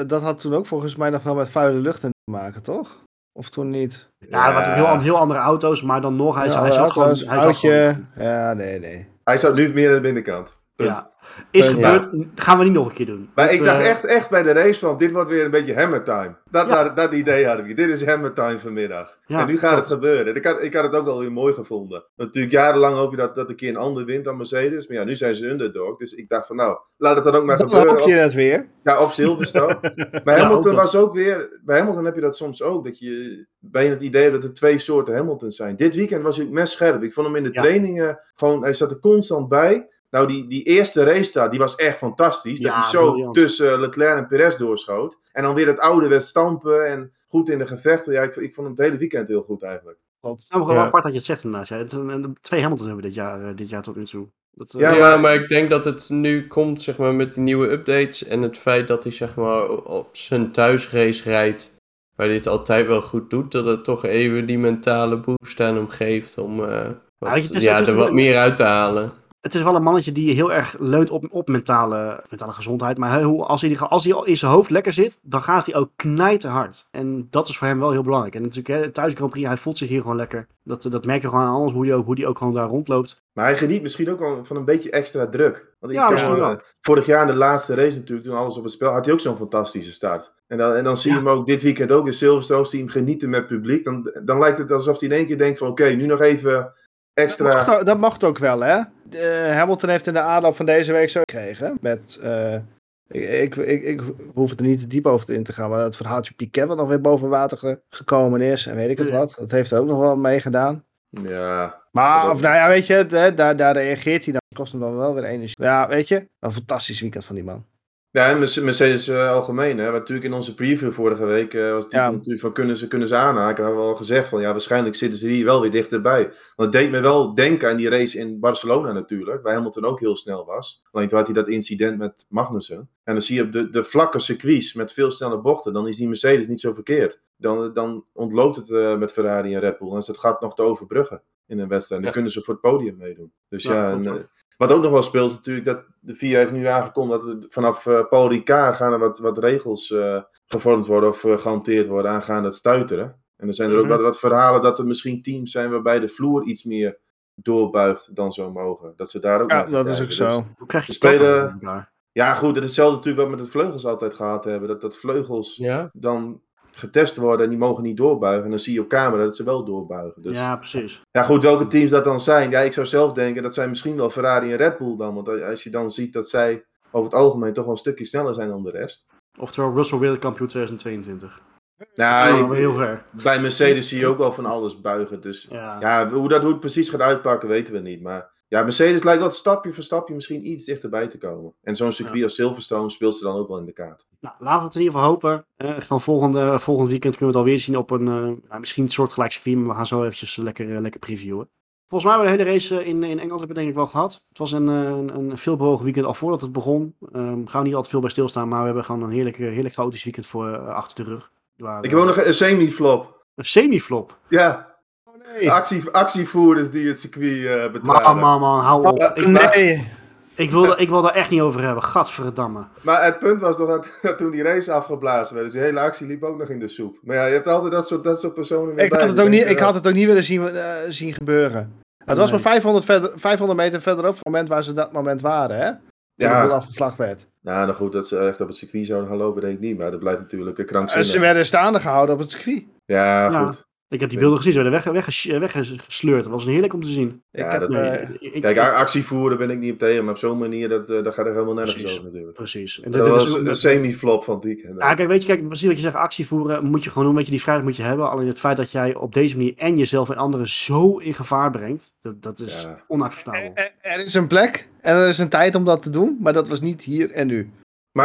S3: dat had toen ook volgens mij nog wel met vuile lucht in te maken, toch? Of toen niet?
S1: Ja, het waren heel, heel andere auto's, maar dan nog, hij,
S3: Ja,
S1: hij zat
S3: ja,
S1: gewoon... Hij zat gewoon.
S3: Ja, nee, nee.
S4: Hij zat nu meer aan de binnenkant. Punt.
S1: ja. Is gebeurd, gaan we niet nog een keer doen.
S4: Maar
S1: Dat,
S4: ik dacht
S1: eh,
S4: echt, echt bij de race van, dit wordt weer een beetje hammer time. Dat,
S1: Ja.
S4: dat, dat idee hadden we. Dit is hammer time vanmiddag.
S1: Ja,
S4: en nu gaat
S1: klopt.
S4: het gebeuren. Ik had, ik had het ook wel weer mooi gevonden. Natuurlijk, jarenlang hoop je dat, dat een keer een ander wint dan Mercedes. Maar ja, nu zijn ze underdog. Dus ik dacht van, nou, laat het dan ook maar
S3: Dan
S4: gebeuren.
S3: hoop je het weer.
S4: Ja, op Silverstone. Bij
S1: Ja,
S4: Hamilton
S1: ook dat.
S4: was ook weer. Bij Hamilton heb je dat soms ook. Dat je bijna het idee hebt dat er twee soorten Hamiltons zijn. Dit weekend was hij ook mes scherp. Ik vond hem in de
S1: Ja.
S4: trainingen gewoon. Hij zat er constant bij. Nou, die, die eerste race daar, die was echt fantastisch.
S1: Ja,
S4: dat hij zo
S1: briljant.
S4: tussen eh, Leclerc en Perez doorschoot. En dan weer het oude werd stampen en goed in de gevechten. Ja, ik, ik vond hem het hele weekend heel goed eigenlijk.
S3: Klopt.
S1: Nou, gewoon
S2: Ja.
S1: apart dat je het zegt inderdaad. Ja. En Twee Hamiltons hebben we dit jaar, eh, dit jaar tot nu toe. Dat, eh,
S4: Ja,
S2: Ja,
S4: maar-
S2: maar... ik denk dat het nu komt, zeg maar, met die nieuwe updates en het feit dat hij, zeg maar, op zijn thuisrace rijdt, waar hij het altijd wel goed doet, dat het toch even die mentale boost aan hem geeft om eh, wat- ja, er wat meer uit te halen.
S1: Het is wel een mannetje die heel erg leunt op, op mentale, mentale gezondheid. Maar hij- hoe- als hij, als hij al in zijn hoofd lekker zit, dan gaat hij ook knijten hard. En dat is voor hem wel heel belangrijk. En natuurlijk, hè, thuis Grand Prix, hij voelt zich hier gewoon lekker. Dat, dat merk je gewoon aan alles, hoe hij ook, hoe die ook gewoon daar rondloopt.
S4: Maar hij geniet misschien ook wel van een beetje extra druk. Want
S1: Ja, misschien
S4: eh. Vorig jaar in de laatste race natuurlijk, toen alles op het spel, had hij ook zo'n fantastische start. En dan, en dan zie je hem ook dit weekend ook in Silverstone, zie je hem genieten met publiek. Dan, dan lijkt het alsof hij in één keer denkt van oké, nu nog even extra...
S3: dat mocht ook wel, hè? Eh, Hamilton heeft in de aanloop van deze week zo gekregen. Met. eh, ik, ik, ik, ik hoef er niet te diep over in te gaan, maar dat verhaaltje Piquet wat nog weer boven water ge- gekomen is en weet ik het wat. Dat heeft er ook nog wel mee gedaan.
S4: Ja,
S3: Maar, of nou ja, weet je, hè, daar, daar reageert hij dan. Kost hem dan wel weer energie. Ja, weet je, een fantastisch weekend van die man.
S4: Ja en Merce- Mercedes eh, algemeen. Hè. Maar natuurlijk in onze preview vorige week eh, was het titel
S3: Ja.
S4: natuurlijk van kunnen ze, kunnen ze aanhaken. Hebben we al gezegd van ja, waarschijnlijk zitten ze hier wel weer dichterbij. Want het deed me wel denken aan die race in Barcelona natuurlijk. Waar Hamilton ook heel snel was. Alleen toen had hij dat incident met Magnussen. En dan zie je op de, de vlakke circuits met veel snelle bochten. Dan is die Mercedes niet zo verkeerd. Dan, dan ontloopt het eh, met Ferrari en Red Bull. En is het gat nog te overbruggen in een wedstrijd. Dan
S2: Ja.
S4: kunnen ze voor het podium meedoen. Dus
S1: Ja,
S4: en, eh, wat ook nog wel speelt is natuurlijk dat de VIA heeft nu aangekondigd dat er vanaf eh, Paul Ricard gaan er wat, wat regels eh, gevormd worden of eh, gehanteerd worden aangaande het stuiteren. En er zijn er ook
S1: Mhm.
S4: wat, wat verhalen dat er misschien teams zijn waarbij de vloer iets meer doorbuigt dan zou mogen. Dat ze daar ook
S3: Ja, dat is ook
S4: Dus-
S3: zo.
S1: Hoe krijg je
S4: spelen- ja, goed, het is hetzelfde natuurlijk wat we met de vleugels altijd gehad hebben. Dat, dat vleugels
S2: Ja,
S4: dan getest worden en die mogen niet doorbuigen. En dan zie je op camera dat ze wel doorbuigen. Dus
S1: Ja, precies.
S4: ja, goed, welke teams dat dan zijn? Ja, ik zou zelf denken dat zijn misschien wel Ferrari en Red Bull dan. Want als je dan ziet dat zij over het algemeen toch wel een stukje sneller zijn dan de rest.
S1: Oftewel Russell wereldkampioen 2022.
S4: Nou,
S1: heel ver.
S4: bij Mercedes zie je ook wel van alles buigen. Dus
S1: Ja.
S4: ja, hoe dat hoe het precies gaat uitpakken, weten we niet. Maar ja, Mercedes lijkt wel stapje voor stapje misschien iets dichterbij te komen. En zo'n circuit als Silverstone speelt ze dan ook wel in de kaart.
S1: Nou, laten we het in ieder geval hopen. Eh, gewoon volgende, volgend weekend kunnen we het alweer zien op een, eh, nou, misschien een soortgelijk circuit, maar we gaan zo eventjes lekker, eh, lekker previewen. Volgens mij hebben we de hele race eh, in, in Engeland hebben we denk ik wel gehad. Het was een, een, een veelbewogen weekend al voordat het begon. Ehm gaan we niet altijd veel bij stilstaan, maar we hebben gewoon een heerlijk, heerlijk chaotisch weekend voor, achter de rug. Waar,
S4: Ik heb ook nog een semi-flop.
S1: Een semi-flop.
S4: Ja,
S3: nee.
S4: actie, actievoerders die het circuit eh
S1: Man,
S4: betraden.
S1: man, man, hou op. Ik,
S3: nee.
S1: ik, wil, er- ik wil daar echt niet over hebben. Gadverdamme.
S4: Maar het punt was toch dat, dat toen die race afgeblazen werd, dus die hele actie liep ook nog in de soep. Maar ja, je hebt altijd dat soort, dat soort personen weer
S3: Ik
S4: bij.
S3: had, het ook niet, ik had het ook niet willen zien, eh, zien gebeuren. Het was maar 500, verder, 500 meter verderop van het moment waar ze dat moment waren, hè? Toen
S4: Ja.
S3: de boel afgevlagd werd.
S4: Nou, nou goed, dat ze echt op het circuit zouden gaan lopen, denk ik niet. Maar dat blijft natuurlijk een
S3: En
S4: krankzinnig.
S3: ze werden staande gehouden op het circuit.
S4: Ja,
S1: Ja.
S4: goed.
S1: Ik heb die beelden gezien. Ze werden weg, weg, weggesleurd. Dat was een heerlijk om te zien.
S3: Ik heb,
S4: dat-
S3: eh,
S1: Nee, ik-
S4: Kijk, actievoeren ben ik niet op tegen, maar op zo'n manier, dat, eh, dat gaat er helemaal nergens
S1: Precies.
S4: over natuurlijk.
S1: Precies. En
S4: Dat
S1: dit,
S4: was
S1: is,
S4: een semi-flop van weekend.
S1: Ja, kijk, weet je, kijk, precies wat je zegt, actie voeren moet je gewoon doen. Weet je, die vrijheid moet je hebben. Alleen het feit dat jij op deze manier en jezelf en anderen zo in gevaar brengt, dat, dat is
S4: Ja.
S1: onacceptabel.
S3: er, er is een plek en er is een tijd om dat te doen, maar dat was niet hier en nu.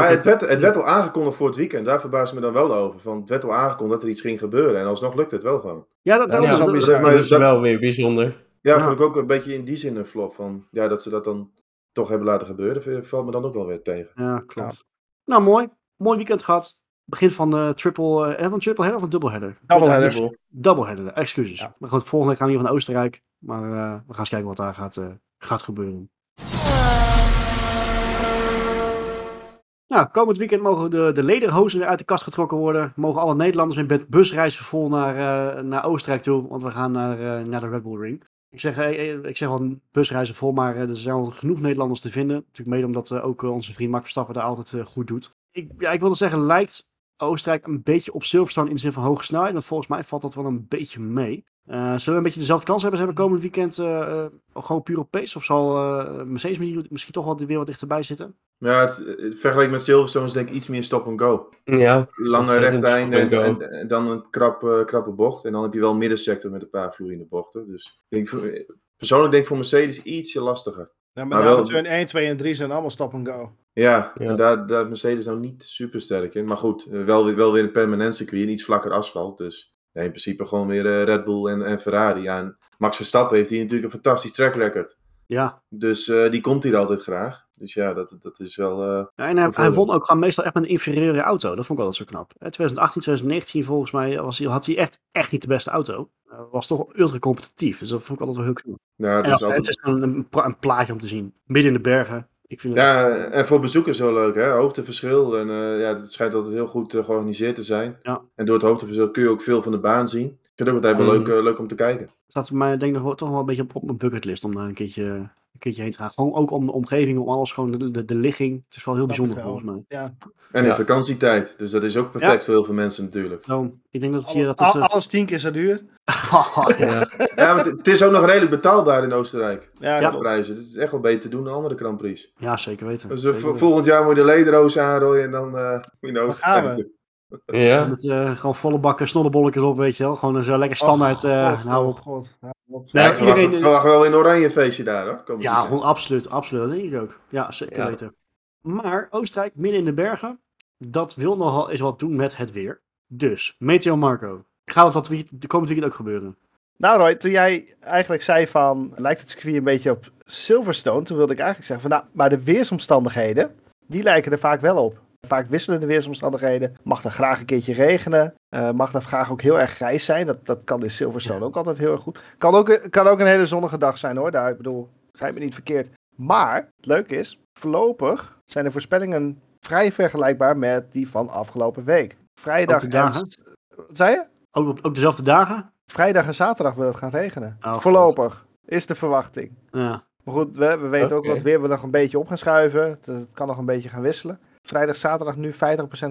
S4: Maar het werd, het werd al aangekondigd voor het weekend, daar verbaas ik me dan wel over. Van, het werd al aangekondigd dat er iets ging gebeuren en alsnog lukt het wel gewoon.
S1: Ja, dat, dat,
S3: Ja,
S1: is
S3: dat
S1: dat-
S2: wel weer bijzonder.
S4: Ja,
S1: Ja.
S4: vond ik ook een beetje in die zin een flop. Van, ja, dat ze dat dan toch hebben laten gebeuren, valt me dan ook wel weer tegen.
S1: Ja, klopt. Nou, mooi. Mooi weekend gehad. Begin van de triple, uh, van triple header of een double header?
S3: Double header.
S4: Dubbel.
S1: Double header, excuses.
S3: Ja.
S1: Maar goed, volgende week gaan we hier van Oostenrijk. Maar eh, we gaan eens kijken wat daar gaat, eh, gaat gebeuren. Nou, komend weekend mogen de, de lederhozen uit de kast getrokken worden. Mogen alle Nederlanders met busreizen vol naar, eh, naar Oostenrijk toe. Want we gaan naar, eh, naar de Red Bull Ring. Ik zeg, eh, ik zeg wel busreizen vol, maar er zijn wel genoeg Nederlanders te vinden. Natuurlijk mede omdat ook onze vriend Max Verstappen daar altijd goed doet. Ik, ja, ik wilde zeggen, lijkt Oostenrijk een beetje op Silverstone in de zin van hoge snelheid. Maar volgens mij valt dat wel een beetje mee. Eh, zullen we een beetje dezelfde kans hebben? Ze hebben komend weekend eh, eh, gewoon puur op pace? Of zal Mercedes misschien- misschien toch wel weer wat dichterbij zitten?
S4: Ja, het, het vergeleken met Silverstone is denk ik iets meer stop and go.
S2: Ja,
S4: Lange
S2: Ontzettend
S4: rechte eind en, en, en dan een krap, krappe bocht. En dan heb je wel een middensector met een paar vloeiende bochten. Dus ik denk, voor- persoonlijk denk ik voor Mercedes ietsje lastiger.
S3: Ja,
S4: Maar
S3: maar
S4: wel-
S3: wel... turn 1, 2 en 3 zijn allemaal stop and go.
S4: Ja,
S2: Ja.
S4: en daar, daar is Mercedes nou niet super sterk in. Maar goed, eh, wel, weer- wel weer een permanent circuit en iets vlakker asfalt. Dus nee, in principe gewoon weer eh, Red Bull en, en Ferrari. Ja, en Max Verstappen heeft hier natuurlijk een fantastisch track record.
S1: Ja.
S4: Dus eh, die komt hier altijd graag. Dus ja, dat, dat is wel...
S1: Ja, en hij, hij won ook gewoon meestal echt met een inferieure auto. Dat vond ik altijd zo knap. Eh, 2018, 2019 volgens mij was hij, had hij echt, echt niet de beste auto. Was toch ultra competitief. Dus dat vond ik altijd wel heel knap.
S4: nou, het
S1: En
S4: is altijd...
S1: Het is een plaatje om te zien. Midden in de bergen. Ik vind het
S4: Ja,
S1: echt,
S4: en voor bezoekers wel leuk, hè? Hoogteverschil. En eh, ja, het schijnt altijd heel goed eh, georganiseerd te zijn.
S1: Ja.
S4: En door het hoogteverschil kun je ook veel van de baan zien. Ik vind het ook altijd wel
S2: Mhm.
S4: leuk, eh, leuk om te kijken.
S1: staat voor mij denk ik nog wel, toch wel een beetje op, op mijn bucketlist om daar een keertje, een keertje heen te gaan. Gewoon ook om de omgeving, om alles, gewoon de, de, de ligging. Het is wel heel bijzonder
S3: wel.
S1: volgens mij.
S3: Ja.
S4: En
S2: Ja.
S4: in vakantietijd. Dus dat is ook perfect
S1: Ja.
S4: voor heel veel mensen natuurlijk.
S1: Zo, ik denk dat het hier... Dat het,
S3: al- alles tien keer zo duur.
S1: Ja.
S2: ja.
S4: Ja, maar het- is ook nog redelijk betaalbaar in Oostenrijk.
S3: Ja,
S1: Ja.
S4: De prijzen. Het is echt wel beter te doen dan andere Grand Prix.
S1: ja, zeker weten.
S4: Dus eh,
S1: Zeker
S4: vo-
S1: weten.
S4: volgend jaar moet je de lederoos aanrooien en dan eh moet je naar Oostenrijk.
S2: ja.
S1: Met eh, gewoon volle bakken snollebolletjes op, weet je wel. Gewoon zo lekker standaard.
S3: Oh,
S1: eh
S3: God,
S1: nou,
S3: oh. God. Ja.
S1: Nee,
S4: Ja, ik verwacht,
S1: iedereen-
S4: ik verwacht wel een oranje feestje daar hoor.
S1: Ja, gewoon absoluut, absoluut. Dat denk ik ook. Ja, zeker
S2: Ja.
S1: weten. Maar Oostenrijk, midden in de bergen, dat wil nogal eens wat doen met het weer. Dus, Meteo Marco. Gaat dat week- de komend weekend ook gebeuren?
S3: Nou Roy, toen jij eigenlijk zei van, lijkt het circuit een beetje op Silverstone, toen wilde ik eigenlijk zeggen van, nou, maar de weersomstandigheden, die lijken er vaak wel op. Vaak wisselende weersomstandigheden. Mag er graag een keertje regenen. eh, mag er graag ook heel erg grijs zijn. Dat, dat kan in Silverstone ook altijd heel erg goed. Kan ook, kan ook een hele zonnige dag zijn hoor. Daar, ik bedoel, begrijp me niet verkeerd. Maar het leuke is, voorlopig zijn de voorspellingen vrij vergelijkbaar met die van afgelopen week. Vrijdag
S1: Ook de
S3: en...
S1: dagen?
S3: s- Wat zei je?
S1: Ook, op, ook dezelfde dagen?
S3: Vrijdag en zaterdag wil het gaan regenen.
S1: Oh, God.
S3: Voorlopig is de verwachting.
S1: Ja.
S3: Maar goed, we, we weten ook dat weer we nog een beetje op gaan schuiven. Het, het kan nog een beetje gaan wisselen. Vrijdag, zaterdag nu 50%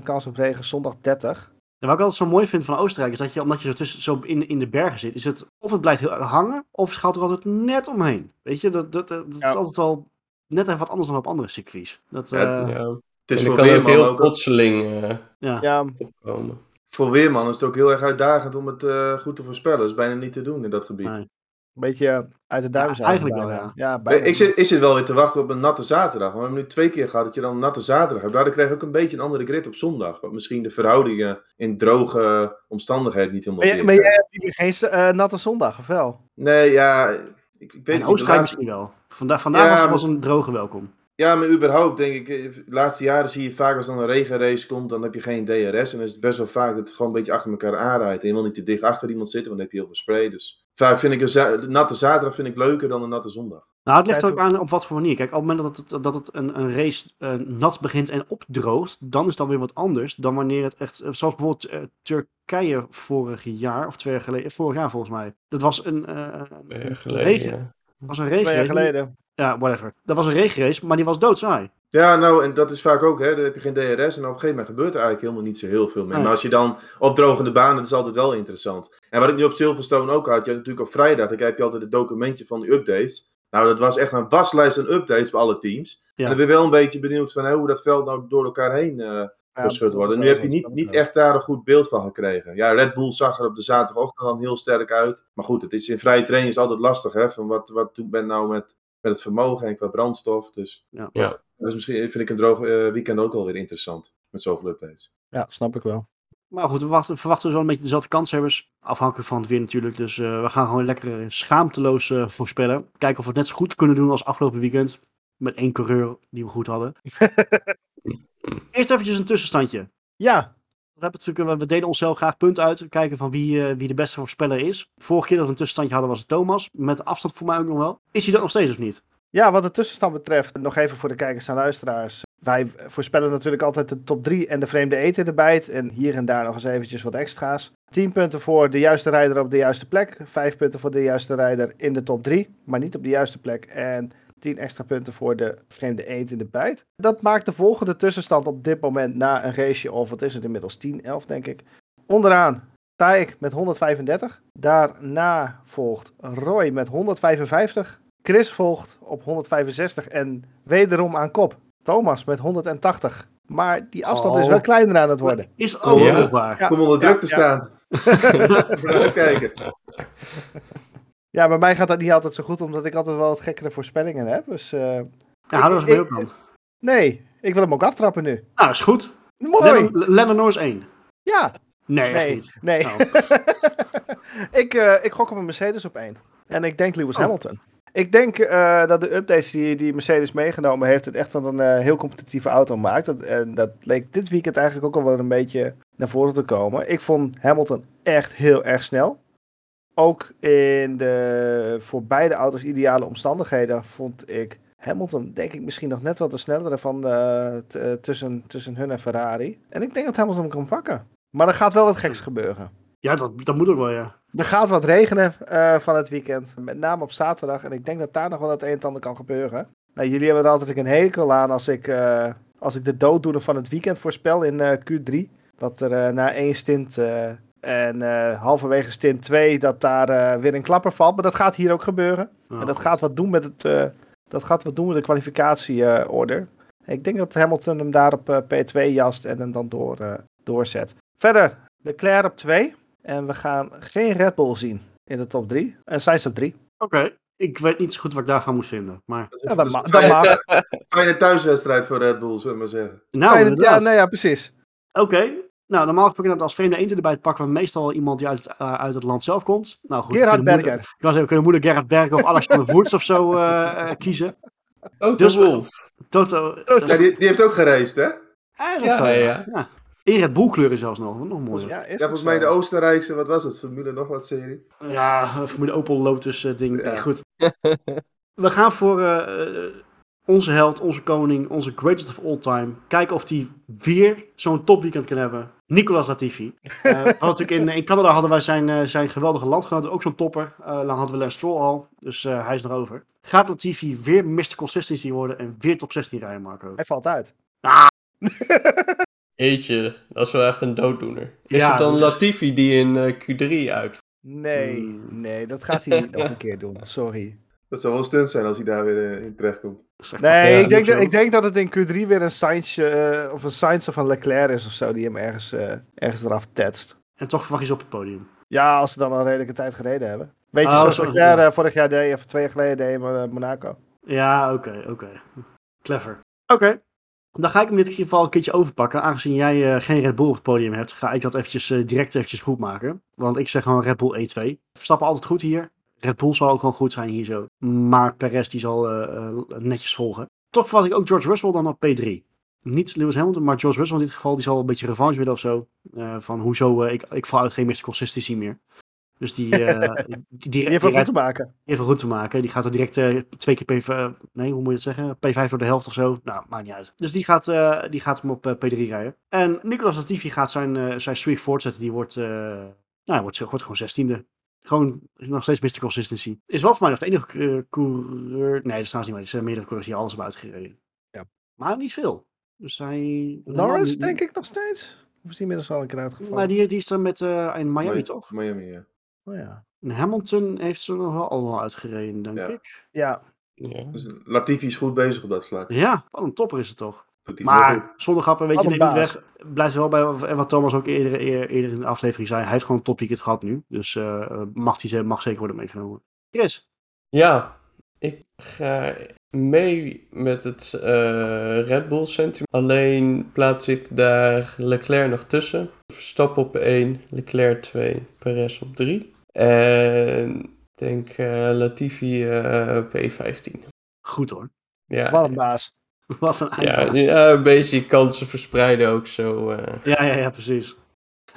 S3: kans op regen, zondag 30.
S1: En wat ik altijd zo mooi vind van Oostenrijk is dat je, omdat je zo, tussen, zo in, in de bergen zit, is het of het blijft heel erg hangen, of het gaat er altijd net omheen. Weet je, dat, dat, dat, dat
S3: Ja.
S1: is altijd wel net even wat anders dan op andere circuits. Dat,
S4: Ja,
S1: eh,
S2: ja.
S4: Het is
S2: En
S4: voor
S2: kan ook heel plotseling eh,
S1: ja.
S3: Ja,
S2: opkomen.
S4: Voor Weerman is het ook heel erg uitdagend om het eh, goed te voorspellen. Dat is bijna niet te doen in dat gebied.
S1: Nee.
S3: een beetje eh, uit de duim
S1: Ja,
S3: zijn.
S1: eigenlijk
S3: bijna.
S1: wel,
S3: Ja, bijna.
S4: Ik zit, ik zit wel weer te wachten op een natte zaterdag. We hebben nu twee keer gehad dat je dan een natte zaterdag hebt. Daardoor krijg je ook een beetje een andere grid op zondag. Want misschien de verhoudingen in droge omstandigheden niet helemaal
S3: Maar, jij
S4: krijgen.
S3: hebt liever geen eh, natte zondag, of wel?
S4: Nee, ja, ik, ik weet
S1: In Oostenrijk
S4: laatste-
S1: misschien wel. Vandaag, vandaag
S4: Ja,
S1: was, was een droge welkom.
S4: Ja, maar überhaupt denk ik, eh, de laatste jaren zie je vaak als dan een regenrace komt, dan heb je geen DRS. En dan is het best wel vaak dat het gewoon een beetje achter elkaar aanrijdt. En je wil niet te dicht achter iemand zitten, want dan heb je heel veel spray. Dus vaak vind ik een za- natte zaterdag vind ik leuker dan een natte zondag.
S1: Nou, het ligt er ook aan op wat voor manier. Kijk, op het moment dat het, dat het een, een race eh, nat begint en opdroogt, dan is dan weer wat anders dan wanneer het echt, eh, zoals bijvoorbeeld Turkije vorig jaar, of twee jaar geleden, vorig jaar volgens mij. Dat was een, eh,
S2: Twee jaar
S1: een
S2: geleden,
S1: regen,
S2: ja.
S1: was een
S3: Twee jaar geleden.
S1: Ja, whatever. Dat was een regenrace, maar die was doodsaai.
S4: Ja, nou, en dat is vaak ook, hè, dan heb je geen DRS en op een gegeven moment gebeurt er eigenlijk helemaal niet zo heel veel meer.
S1: Nee.
S4: Maar als je dan op drogende banen, dat is altijd wel interessant. En wat ik nu op Silverstone ook had, je had natuurlijk op vrijdag, dan heb je altijd het documentje van de updates. Nou, dat was echt een waslijst aan updates bij alle teams.
S1: Ja.
S4: En dan ben je wel een beetje benieuwd van hè, hoe dat veld nou door elkaar heen eh
S3: Ja,
S4: geschud wordt. En nu heb je niet, niet echt daar een goed beeld van gekregen. Ja, Red Bull zag er op de zaterdagochtend dan heel sterk uit. Maar goed, het is in vrije training is altijd lastig, hè. Van wat, wat doet men nou met, met het vermogen en qua brandstof. Dus
S1: Ja.
S2: Ja.
S4: dus misschien vind ik een droog eh, weekend ook wel weer interessant. Met zoveel updates.
S3: Ja, snap ik wel.
S1: Maar goed, we wachten, verwachten dus wel een beetje dezelfde kanshebbers. Afhankelijk van het weer natuurlijk. Dus eh, we gaan gewoon lekker schaamteloos eh, voorspellen. Kijken of we het net zo goed kunnen doen als afgelopen weekend. Met één coureur die we goed hadden. Eerst eventjes een tussenstandje.
S3: Ja,
S1: hebben natuurlijk, we delen onszelf graag punten uit. Kijken van wie, eh, wie de beste voorspeller is. Vorige keer dat we een tussenstandje hadden was het Thomas. Met afstand voor mij ook nog wel. Is hij dat nog steeds of niet?
S3: Ja, wat de tussenstand betreft, nog even voor de kijkers en luisteraars. Wij voorspellen natuurlijk altijd de top 3 en de vreemde eten erbij. En hier en daar nog eens eventjes wat extra's. 10 punten voor de juiste rijder op de juiste plek. 5 punten voor de juiste rijder in de top 3, maar niet op de juiste plek. En 10 extra punten voor de vreemde eet in de bijt. Dat maakt de volgende tussenstand op dit moment na een raceje of wat is het inmiddels 10, 11 denk ik. Onderaan sta ik met 135. Daarna volgt Roy met 155. Chris volgt op 165 en wederom aan kop. Thomas met 180. Maar die afstand is
S1: Oh.
S3: wel kleiner aan het worden.
S1: Is overbrugbaar.
S3: Ja.
S4: Kom onder druk te
S3: ja.
S4: staan. Even kijken.
S3: Ja, bij mij gaat dat niet altijd zo goed, omdat ik altijd wel wat gekkere voorspellingen heb. Dus eh,
S1: Ja, dat is bij ook dan.
S3: nee, ik wil hem ook aftrappen nu.
S1: Nou, is goed.
S3: Mooi!
S1: Lennon, Lennon Norris 1.
S3: Ja,
S1: Nee, echt
S3: nee,
S1: niet.
S3: nee.
S1: Oh.
S3: ik, eh, ik gok op een Mercedes op één. En ik denk Lewis
S1: Oh.
S3: Hamilton. Ik denk eh, dat de updates die, die Mercedes meegenomen heeft, het echt een heel competitieve auto maakt. Dat, en dat leek dit weekend eigenlijk ook al wel een beetje naar voren te komen. Ik vond Hamilton echt heel erg snel. Ook in de voor beide auto's ideale omstandigheden vond ik Hamilton, denk ik, misschien nog net wat de snellere van eh, t- eh, tussen, tussen hun en Ferrari. En ik denk dat Hamilton hem kan pakken. Maar er gaat wel wat geks gebeuren.
S1: Ja, dat, dat moet ook wel, ja.
S3: Er gaat wat regenen eh, van het weekend. Met name op zaterdag. En ik denk dat daar nog wel het een en ander kan gebeuren. Nou, jullie hebben er altijd een hekel aan als ik, eh, als ik de dooddoener van het weekend voorspel in eh, Q3. Dat er eh, na één stint eh, en eh, halverwege stint 2 dat daar eh, weer een klapper valt. Maar dat gaat hier ook gebeuren.
S1: Oh.
S3: En dat gaat wat doen met, het, eh, dat gaat wat doen met de kwalificatieorder. ik denk dat Hamilton hem daar op eh, P2 jast en hem dan door, eh, doorzet. Verder, Leclerc op 2. En we gaan geen Red Bull zien in de top 3. En Sainz op 3.
S1: Oké. Ik weet niet zo goed wat ik daarvan moet vinden. Maar,
S3: Ja, dat, ma-
S4: is een
S3: dat mag.
S4: Fijne thuiswedstrijd voor Red Bull, zullen we maar zeggen.
S1: nou,
S3: ja, nee, ja, precies.
S1: Oké. Nou, normaal gesproken dat als vreemde eenden erbij pakken we meestal iemand die uit, eh, uit het land zelf komt. Nou goed,
S3: Gerhard
S1: kunnen moeder-
S3: Berger.
S1: Ik was even kunnen moeder Gerhard Berger of Alexander Woods of zo eh, eh, kiezen.
S2: Ook
S1: Dus-
S2: de Wolf.
S1: Toto.
S3: Toto.
S4: Ja,
S1: is-
S4: die, die heeft ook geraced, hè?
S1: Dat
S2: Ja,
S1: is wel,
S2: ja.
S1: ja. Kleuren zelfs nog. Nog mooier.
S3: Ja, is
S4: volgens mij de Oostenrijkse, wat was het? Formule nog wat serie?
S1: Ja, Formule Opel Lotus ding.
S4: Ja.
S1: Goed. We gaan voor onze held, onze koning, onze greatest of all time. Kijken of hij weer zo'n topweekend kan hebben. Nicolas Latifi. Eh, natuurlijk in, in Canada hadden wij zijn, eh, zijn geweldige landgenoot, ook zo'n topper. Eh, dan hadden we Lance Stroll al, dus eh, hij is erover. Gaat Latifi weer Mr. Consistency worden en weer top 16 rijden, Marco?
S3: Hij valt uit.
S2: Eetje, dat is wel echt een dooddoener. Is
S1: Ja,
S2: het dan
S1: is-
S2: Latifi die in eh, Q3 uit?
S3: Nee,
S1: Hmm.
S3: nee, dat gaat hij niet nog een keer doen. Sorry.
S4: Dat zou wel een stunt zijn als hij daar weer eh, in terecht komt.
S3: Nee,
S2: Ja,
S3: ik, denk dat, ik denk dat het in Q3 weer een Sainz eh, of een Sainz of een Leclerc is of zo die hem ergens, eh, ergens eraf tetst.
S1: En toch verwacht je ze op het podium.
S3: Ja, als ze dan al een redelijke tijd gereden hebben. Weet je,
S1: Oh,
S3: zoals
S1: zo,
S3: Leclerc
S1: ja.
S3: vorig jaar deed, of twee jaar geleden deed in Monaco.
S1: Ja, oké, oké. Clever. Oké. Dan ga ik hem in dit geval een keertje overpakken. Aangezien jij eh, geen Red Bull op het podium hebt, ga ik dat eventjes, direct eventjes goed maken. Want ik zeg gewoon Red Bull E2. Verstappen altijd goed hier. Red Bull zal ook gewoon goed zijn hier zo. Maar Perez die zal eh, eh, netjes volgen. Toch verwacht ik ook George Russell dan op P3. Niet Lewis Hamilton, maar George Russell in dit geval. Die zal een beetje revanche willen of zo. Eh, van hoezo, ik, ik val uit geen Mr. Consistency meer. Dus die, eh, die, die,
S3: Die heeft goed te maken.
S1: even goed te maken. Die gaat er direct twee keer P5, eh, nee, hoe moet je het zeggen? P5 door de helft of zo. Nou, maakt niet uit. Dus die gaat, die gaat hem op eh, P3 rijden. En Nicolas Latifi gaat zijn, zijn streak voortzetten. Die wordt, nou, wordt, wordt gewoon zestiende. Gewoon nog steeds Mr. Consistency. Is wel voor mij nog de enige eh, coureur... Nee, dat staan ze niet mee. Er zijn meerdere coureurs die alles hebben uitgereden.
S3: Ja.
S1: Maar niet veel. Dus hij...
S3: Norris, denk ik nog steeds. Of is die inmiddels al een keer uitgevallen?
S1: Maar die, die is dan met eh, in Miami,
S4: Mi-
S1: toch?
S4: Miami, ja.
S3: Oh, ja.
S1: En Hamilton heeft ze nog wel allemaal uitgereden, denk
S4: Ja.
S1: ik.
S3: ja,
S2: Ja.
S4: Dus Latifi is goed bezig op dat vlak.
S1: Ja, wat een topper is het toch. Maar zonder grappen, weet
S3: Wat
S1: je, niet weg. Blijft er wel bij wat- en wat Thomas ook eerder, eer- eerder in de aflevering zei. Hij heeft gewoon een topweekend gehad nu. Dus eh, mag, die, ze- mag zeker worden meegenomen. Chris.
S2: Ja, ik ga mee met het eh, Red Bull sentiment. Alleen plaats ik daar Leclerc nog tussen. Verstappen op 1, Leclerc 2, Perez op 3. En ik denk eh, Latifi eh, P15.
S1: Goed hoor.
S2: Ja,
S3: Wat een baas.
S1: Wat een
S2: ja, ja, een beetje kansen verspreiden ook zo. eh.
S1: Ja, ja, ja, precies.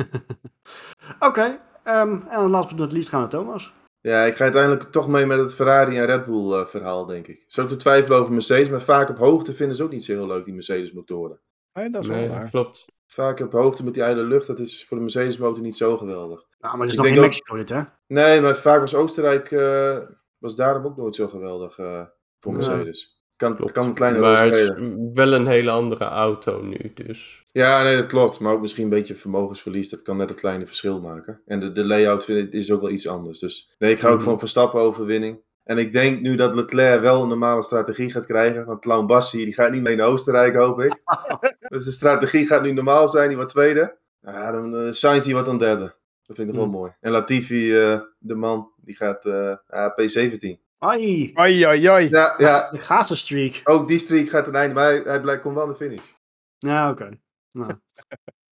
S1: Oké, ehm, en dan last but not least gaan we naar Thomas.
S4: Ja, ik ga uiteindelijk toch mee met het Ferrari en Red Bull eh, verhaal, denk ik. Zo te twijfelen over Mercedes, maar vaak op hoogte vinden ze ook niet zo heel leuk, die Mercedes motoren.
S3: Nee, dat is
S2: nee,
S3: wel waar.
S2: klopt.
S4: Vaak op hoogte met die ijle lucht, dat is voor de Mercedes motor niet zo geweldig.
S1: Nou, maar het is
S4: Ik
S1: nog geen
S4: ook-
S1: Mexico dit, hè?
S4: Nee, maar vaak was Oostenrijk, eh, was daarom ook nooit zo geweldig eh, voor
S1: Ja.
S4: Mercedes. Kan,
S2: klopt.
S4: kan een kleine rol
S2: maar is
S4: spelen.
S2: wel een hele andere auto nu, dus.
S4: Ja, nee, dat klopt. Maar ook misschien een beetje vermogensverlies. Dat kan net een kleine verschil maken. En de, de layout vind ik, is ook wel iets anders. Dus nee, ik ga ook
S1: Mhm.
S4: voor een Verstappen overwinning. En ik denk nu dat Leclerc wel een normale strategie gaat krijgen. Want Clown Bassi, die gaat niet mee naar Oostenrijk, hoop ik. dus de strategie gaat nu normaal zijn. Die wordt tweede. Ja, dan uh, Sainz die wordt dan derde. Dat vind ik nog wel
S1: Mhm.
S4: mooi. En Latifi, eh, de man, die gaat eh, ja, P17.
S1: Ai,
S3: Oi, oi, oi.
S4: Ja, ja,
S1: de gazenstreak.
S4: ook die streak gaat ten einde. Maar hij, hij blijkt, komt wel aan de finish.
S1: Ja, oké. Nou.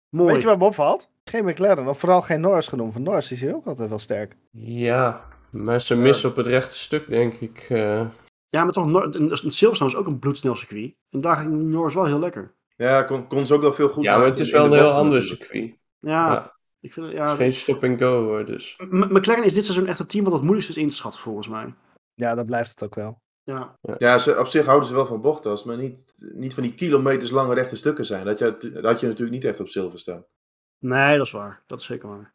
S1: Mooi.
S3: Weet je wat me opvalt? Geen McLaren, of vooral geen Norris genoemd. Van Norris is hier ook altijd wel sterk.
S2: Ja, maar ze missen op het rechte stuk, denk ik. eh.
S1: Ja, maar toch, Nor- een, een Silverstone is ook een bloedsnel circuit. En daar ging Norris wel heel lekker.
S4: Ja, kon, kon ze ook wel veel goed
S2: ja, maar het is wel een heel ander circuit.
S1: Ja,
S2: Ja.
S1: ik vind het,
S2: Het is
S1: ja,
S2: geen stop and go hoor, dus.
S1: M- McLaren is dit seizoen echt het team wat het moeilijkst is in te schatten, volgens mij.
S3: Ja, dat blijft het ook wel.
S1: Ja,
S4: Ja, ze, op zich houden ze wel van bochten, als het maar niet, niet van die kilometers lange rechte stukken zijn. Dat, je, dat had je natuurlijk niet echt op zilver staan.
S1: nee, dat is waar. Dat is zeker waar.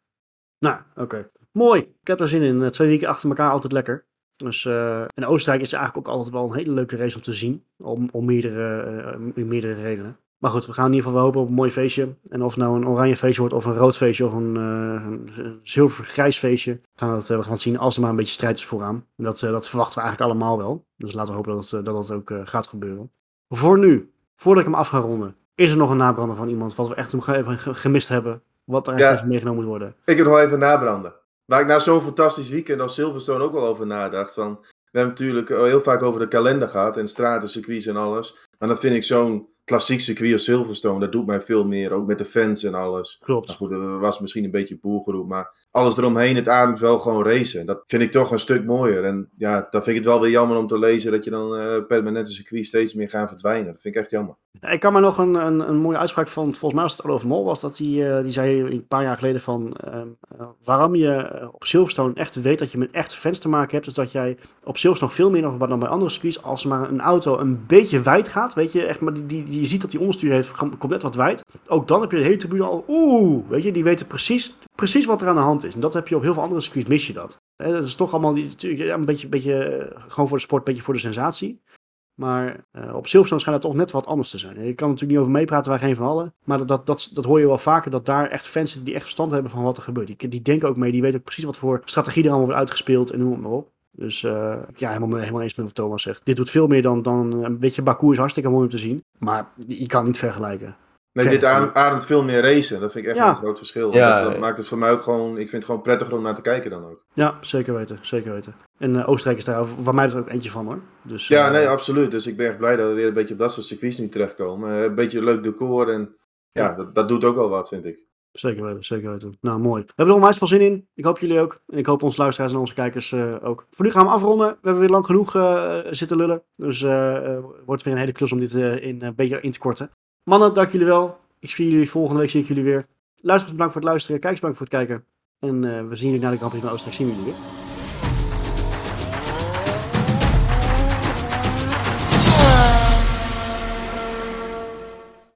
S1: Nou, oké. Mooi. Ik heb er zin in. Eh, Twee weken achter elkaar altijd lekker. Dus, eh, en Oostenrijk is eigenlijk ook altijd wel een hele leuke race om te zien. Om, om meerdere, eh, om meerdere redenen. Maar goed, we gaan in ieder geval wel hopen op een mooi feestje. En of het nou een oranje feestje wordt, of een rood feestje, of een, eh, een, zilver-grijs feestje. Gaan we, het, eh, we gaan het zien als er maar een beetje strijd is vooraan. En dat, eh, dat verwachten we eigenlijk allemaal wel. Dus laten we hopen dat dat, het ook gaat gebeuren. Voor nu, voordat ik hem af ga ronden, is er nog een nabrander van iemand wat we echt gemist hebben. Wat er echt
S4: Ja.
S1: even meegenomen moet worden.
S4: Ik heb nog even nabranden. Waar ik na zo'n fantastisch weekend als Silverstone ook al over nadacht. Van, we hebben natuurlijk heel vaak over de kalender gehad en straten, circuits en alles. Maar dat vind ik zo'n klassiek circuit als Silverstone. Dat doet mij veel meer, ook met de fans en alles.
S1: Klopt.
S4: Nou goed, er was misschien een beetje boergeroep, maar alles eromheen, het ademt wel gewoon racen. Dat vind ik toch een stuk mooier. En ja, dan vind ik het wel weer jammer om te lezen dat je dan eh permanente circuit steeds meer gaan verdwijnen. Dat vind ik echt jammer.
S1: Ja, Ik kan me nog een, een, een mooie uitspraak van, volgens mij was het Olaf Mol, was dat hij, eh, die zei een paar jaar geleden van ehm, eh, waarom je op Silverstone echt weet dat je met echte fans te maken hebt, is dat jij op Silverstone veel meer nog dan bij andere circuits, als maar een auto een beetje wijd gaat, weet je, echt maar die, die je ziet dat die onderstuur heeft, komt net wat wijd. Ook dan heb je de hele tribune al, oeh, weet je, die weten precies, precies wat er aan de hand is. En dat heb je op heel veel andere circuits, mis je dat. Dat is toch allemaal een beetje, beetje eh, gewoon voor de sport, een beetje voor de sensatie. Maar eh, op Silverstone schijnt dat toch net wat anders te zijn. Ik kan natuurlijk niet over meepraten, wij geen van allen. Maar dat, dat, dat, hoor je wel vaker, dat daar echt fans zitten die echt verstand hebben van wat er gebeurt. Die, die denken ook mee, die weten ook precies wat voor strategie er allemaal wordt uitgespeeld en noem maar op. Dus eh, ja, helemaal, helemaal eens met wat Thomas zegt. Dit doet veel meer dan, dan een beetje Baku is hartstikke mooi om te zien. Maar je kan niet vergelijken.
S4: Nee, dit ademt, veel meer racen. Dat vind ik echt
S1: Ja.
S4: een groot verschil.
S2: Ja,
S4: dat, dat
S2: ja.
S4: maakt het voor mij ook gewoon, ik vind het gewoon prettiger om naar te kijken dan ook.
S1: Ja, zeker weten, zeker weten. En eh, Oostenrijk is daar wat mij betreft ook eentje van hoor. Dus,
S4: Ja,
S1: eh,
S4: nee, absoluut. Dus ik ben echt blij dat we weer een beetje op dat soort circuits nu terechtkomen. Eh, een beetje leuk decor en ja, dat, dat doet ook wel wat, vind ik.
S1: Zeker weten, zeker weten. Nou, mooi. We hebben er onwijs veel zin in. Ik hoop jullie ook. En ik hoop onze luisteraars en onze kijkers eh, ook. Voor nu gaan we afronden. We hebben weer lang genoeg eh, zitten lullen. Dus eh, wordt weer een hele klus om dit in, een beetje in te korten. Mannen, dank jullie wel. Ik zie jullie volgende week. Zie ik jullie weer. Luisteraars, bedankt voor het luisteren. Kijkers, bedankt voor het kijken. En we zien jullie na de Prix van Oostenrijk. Zien jullie weer.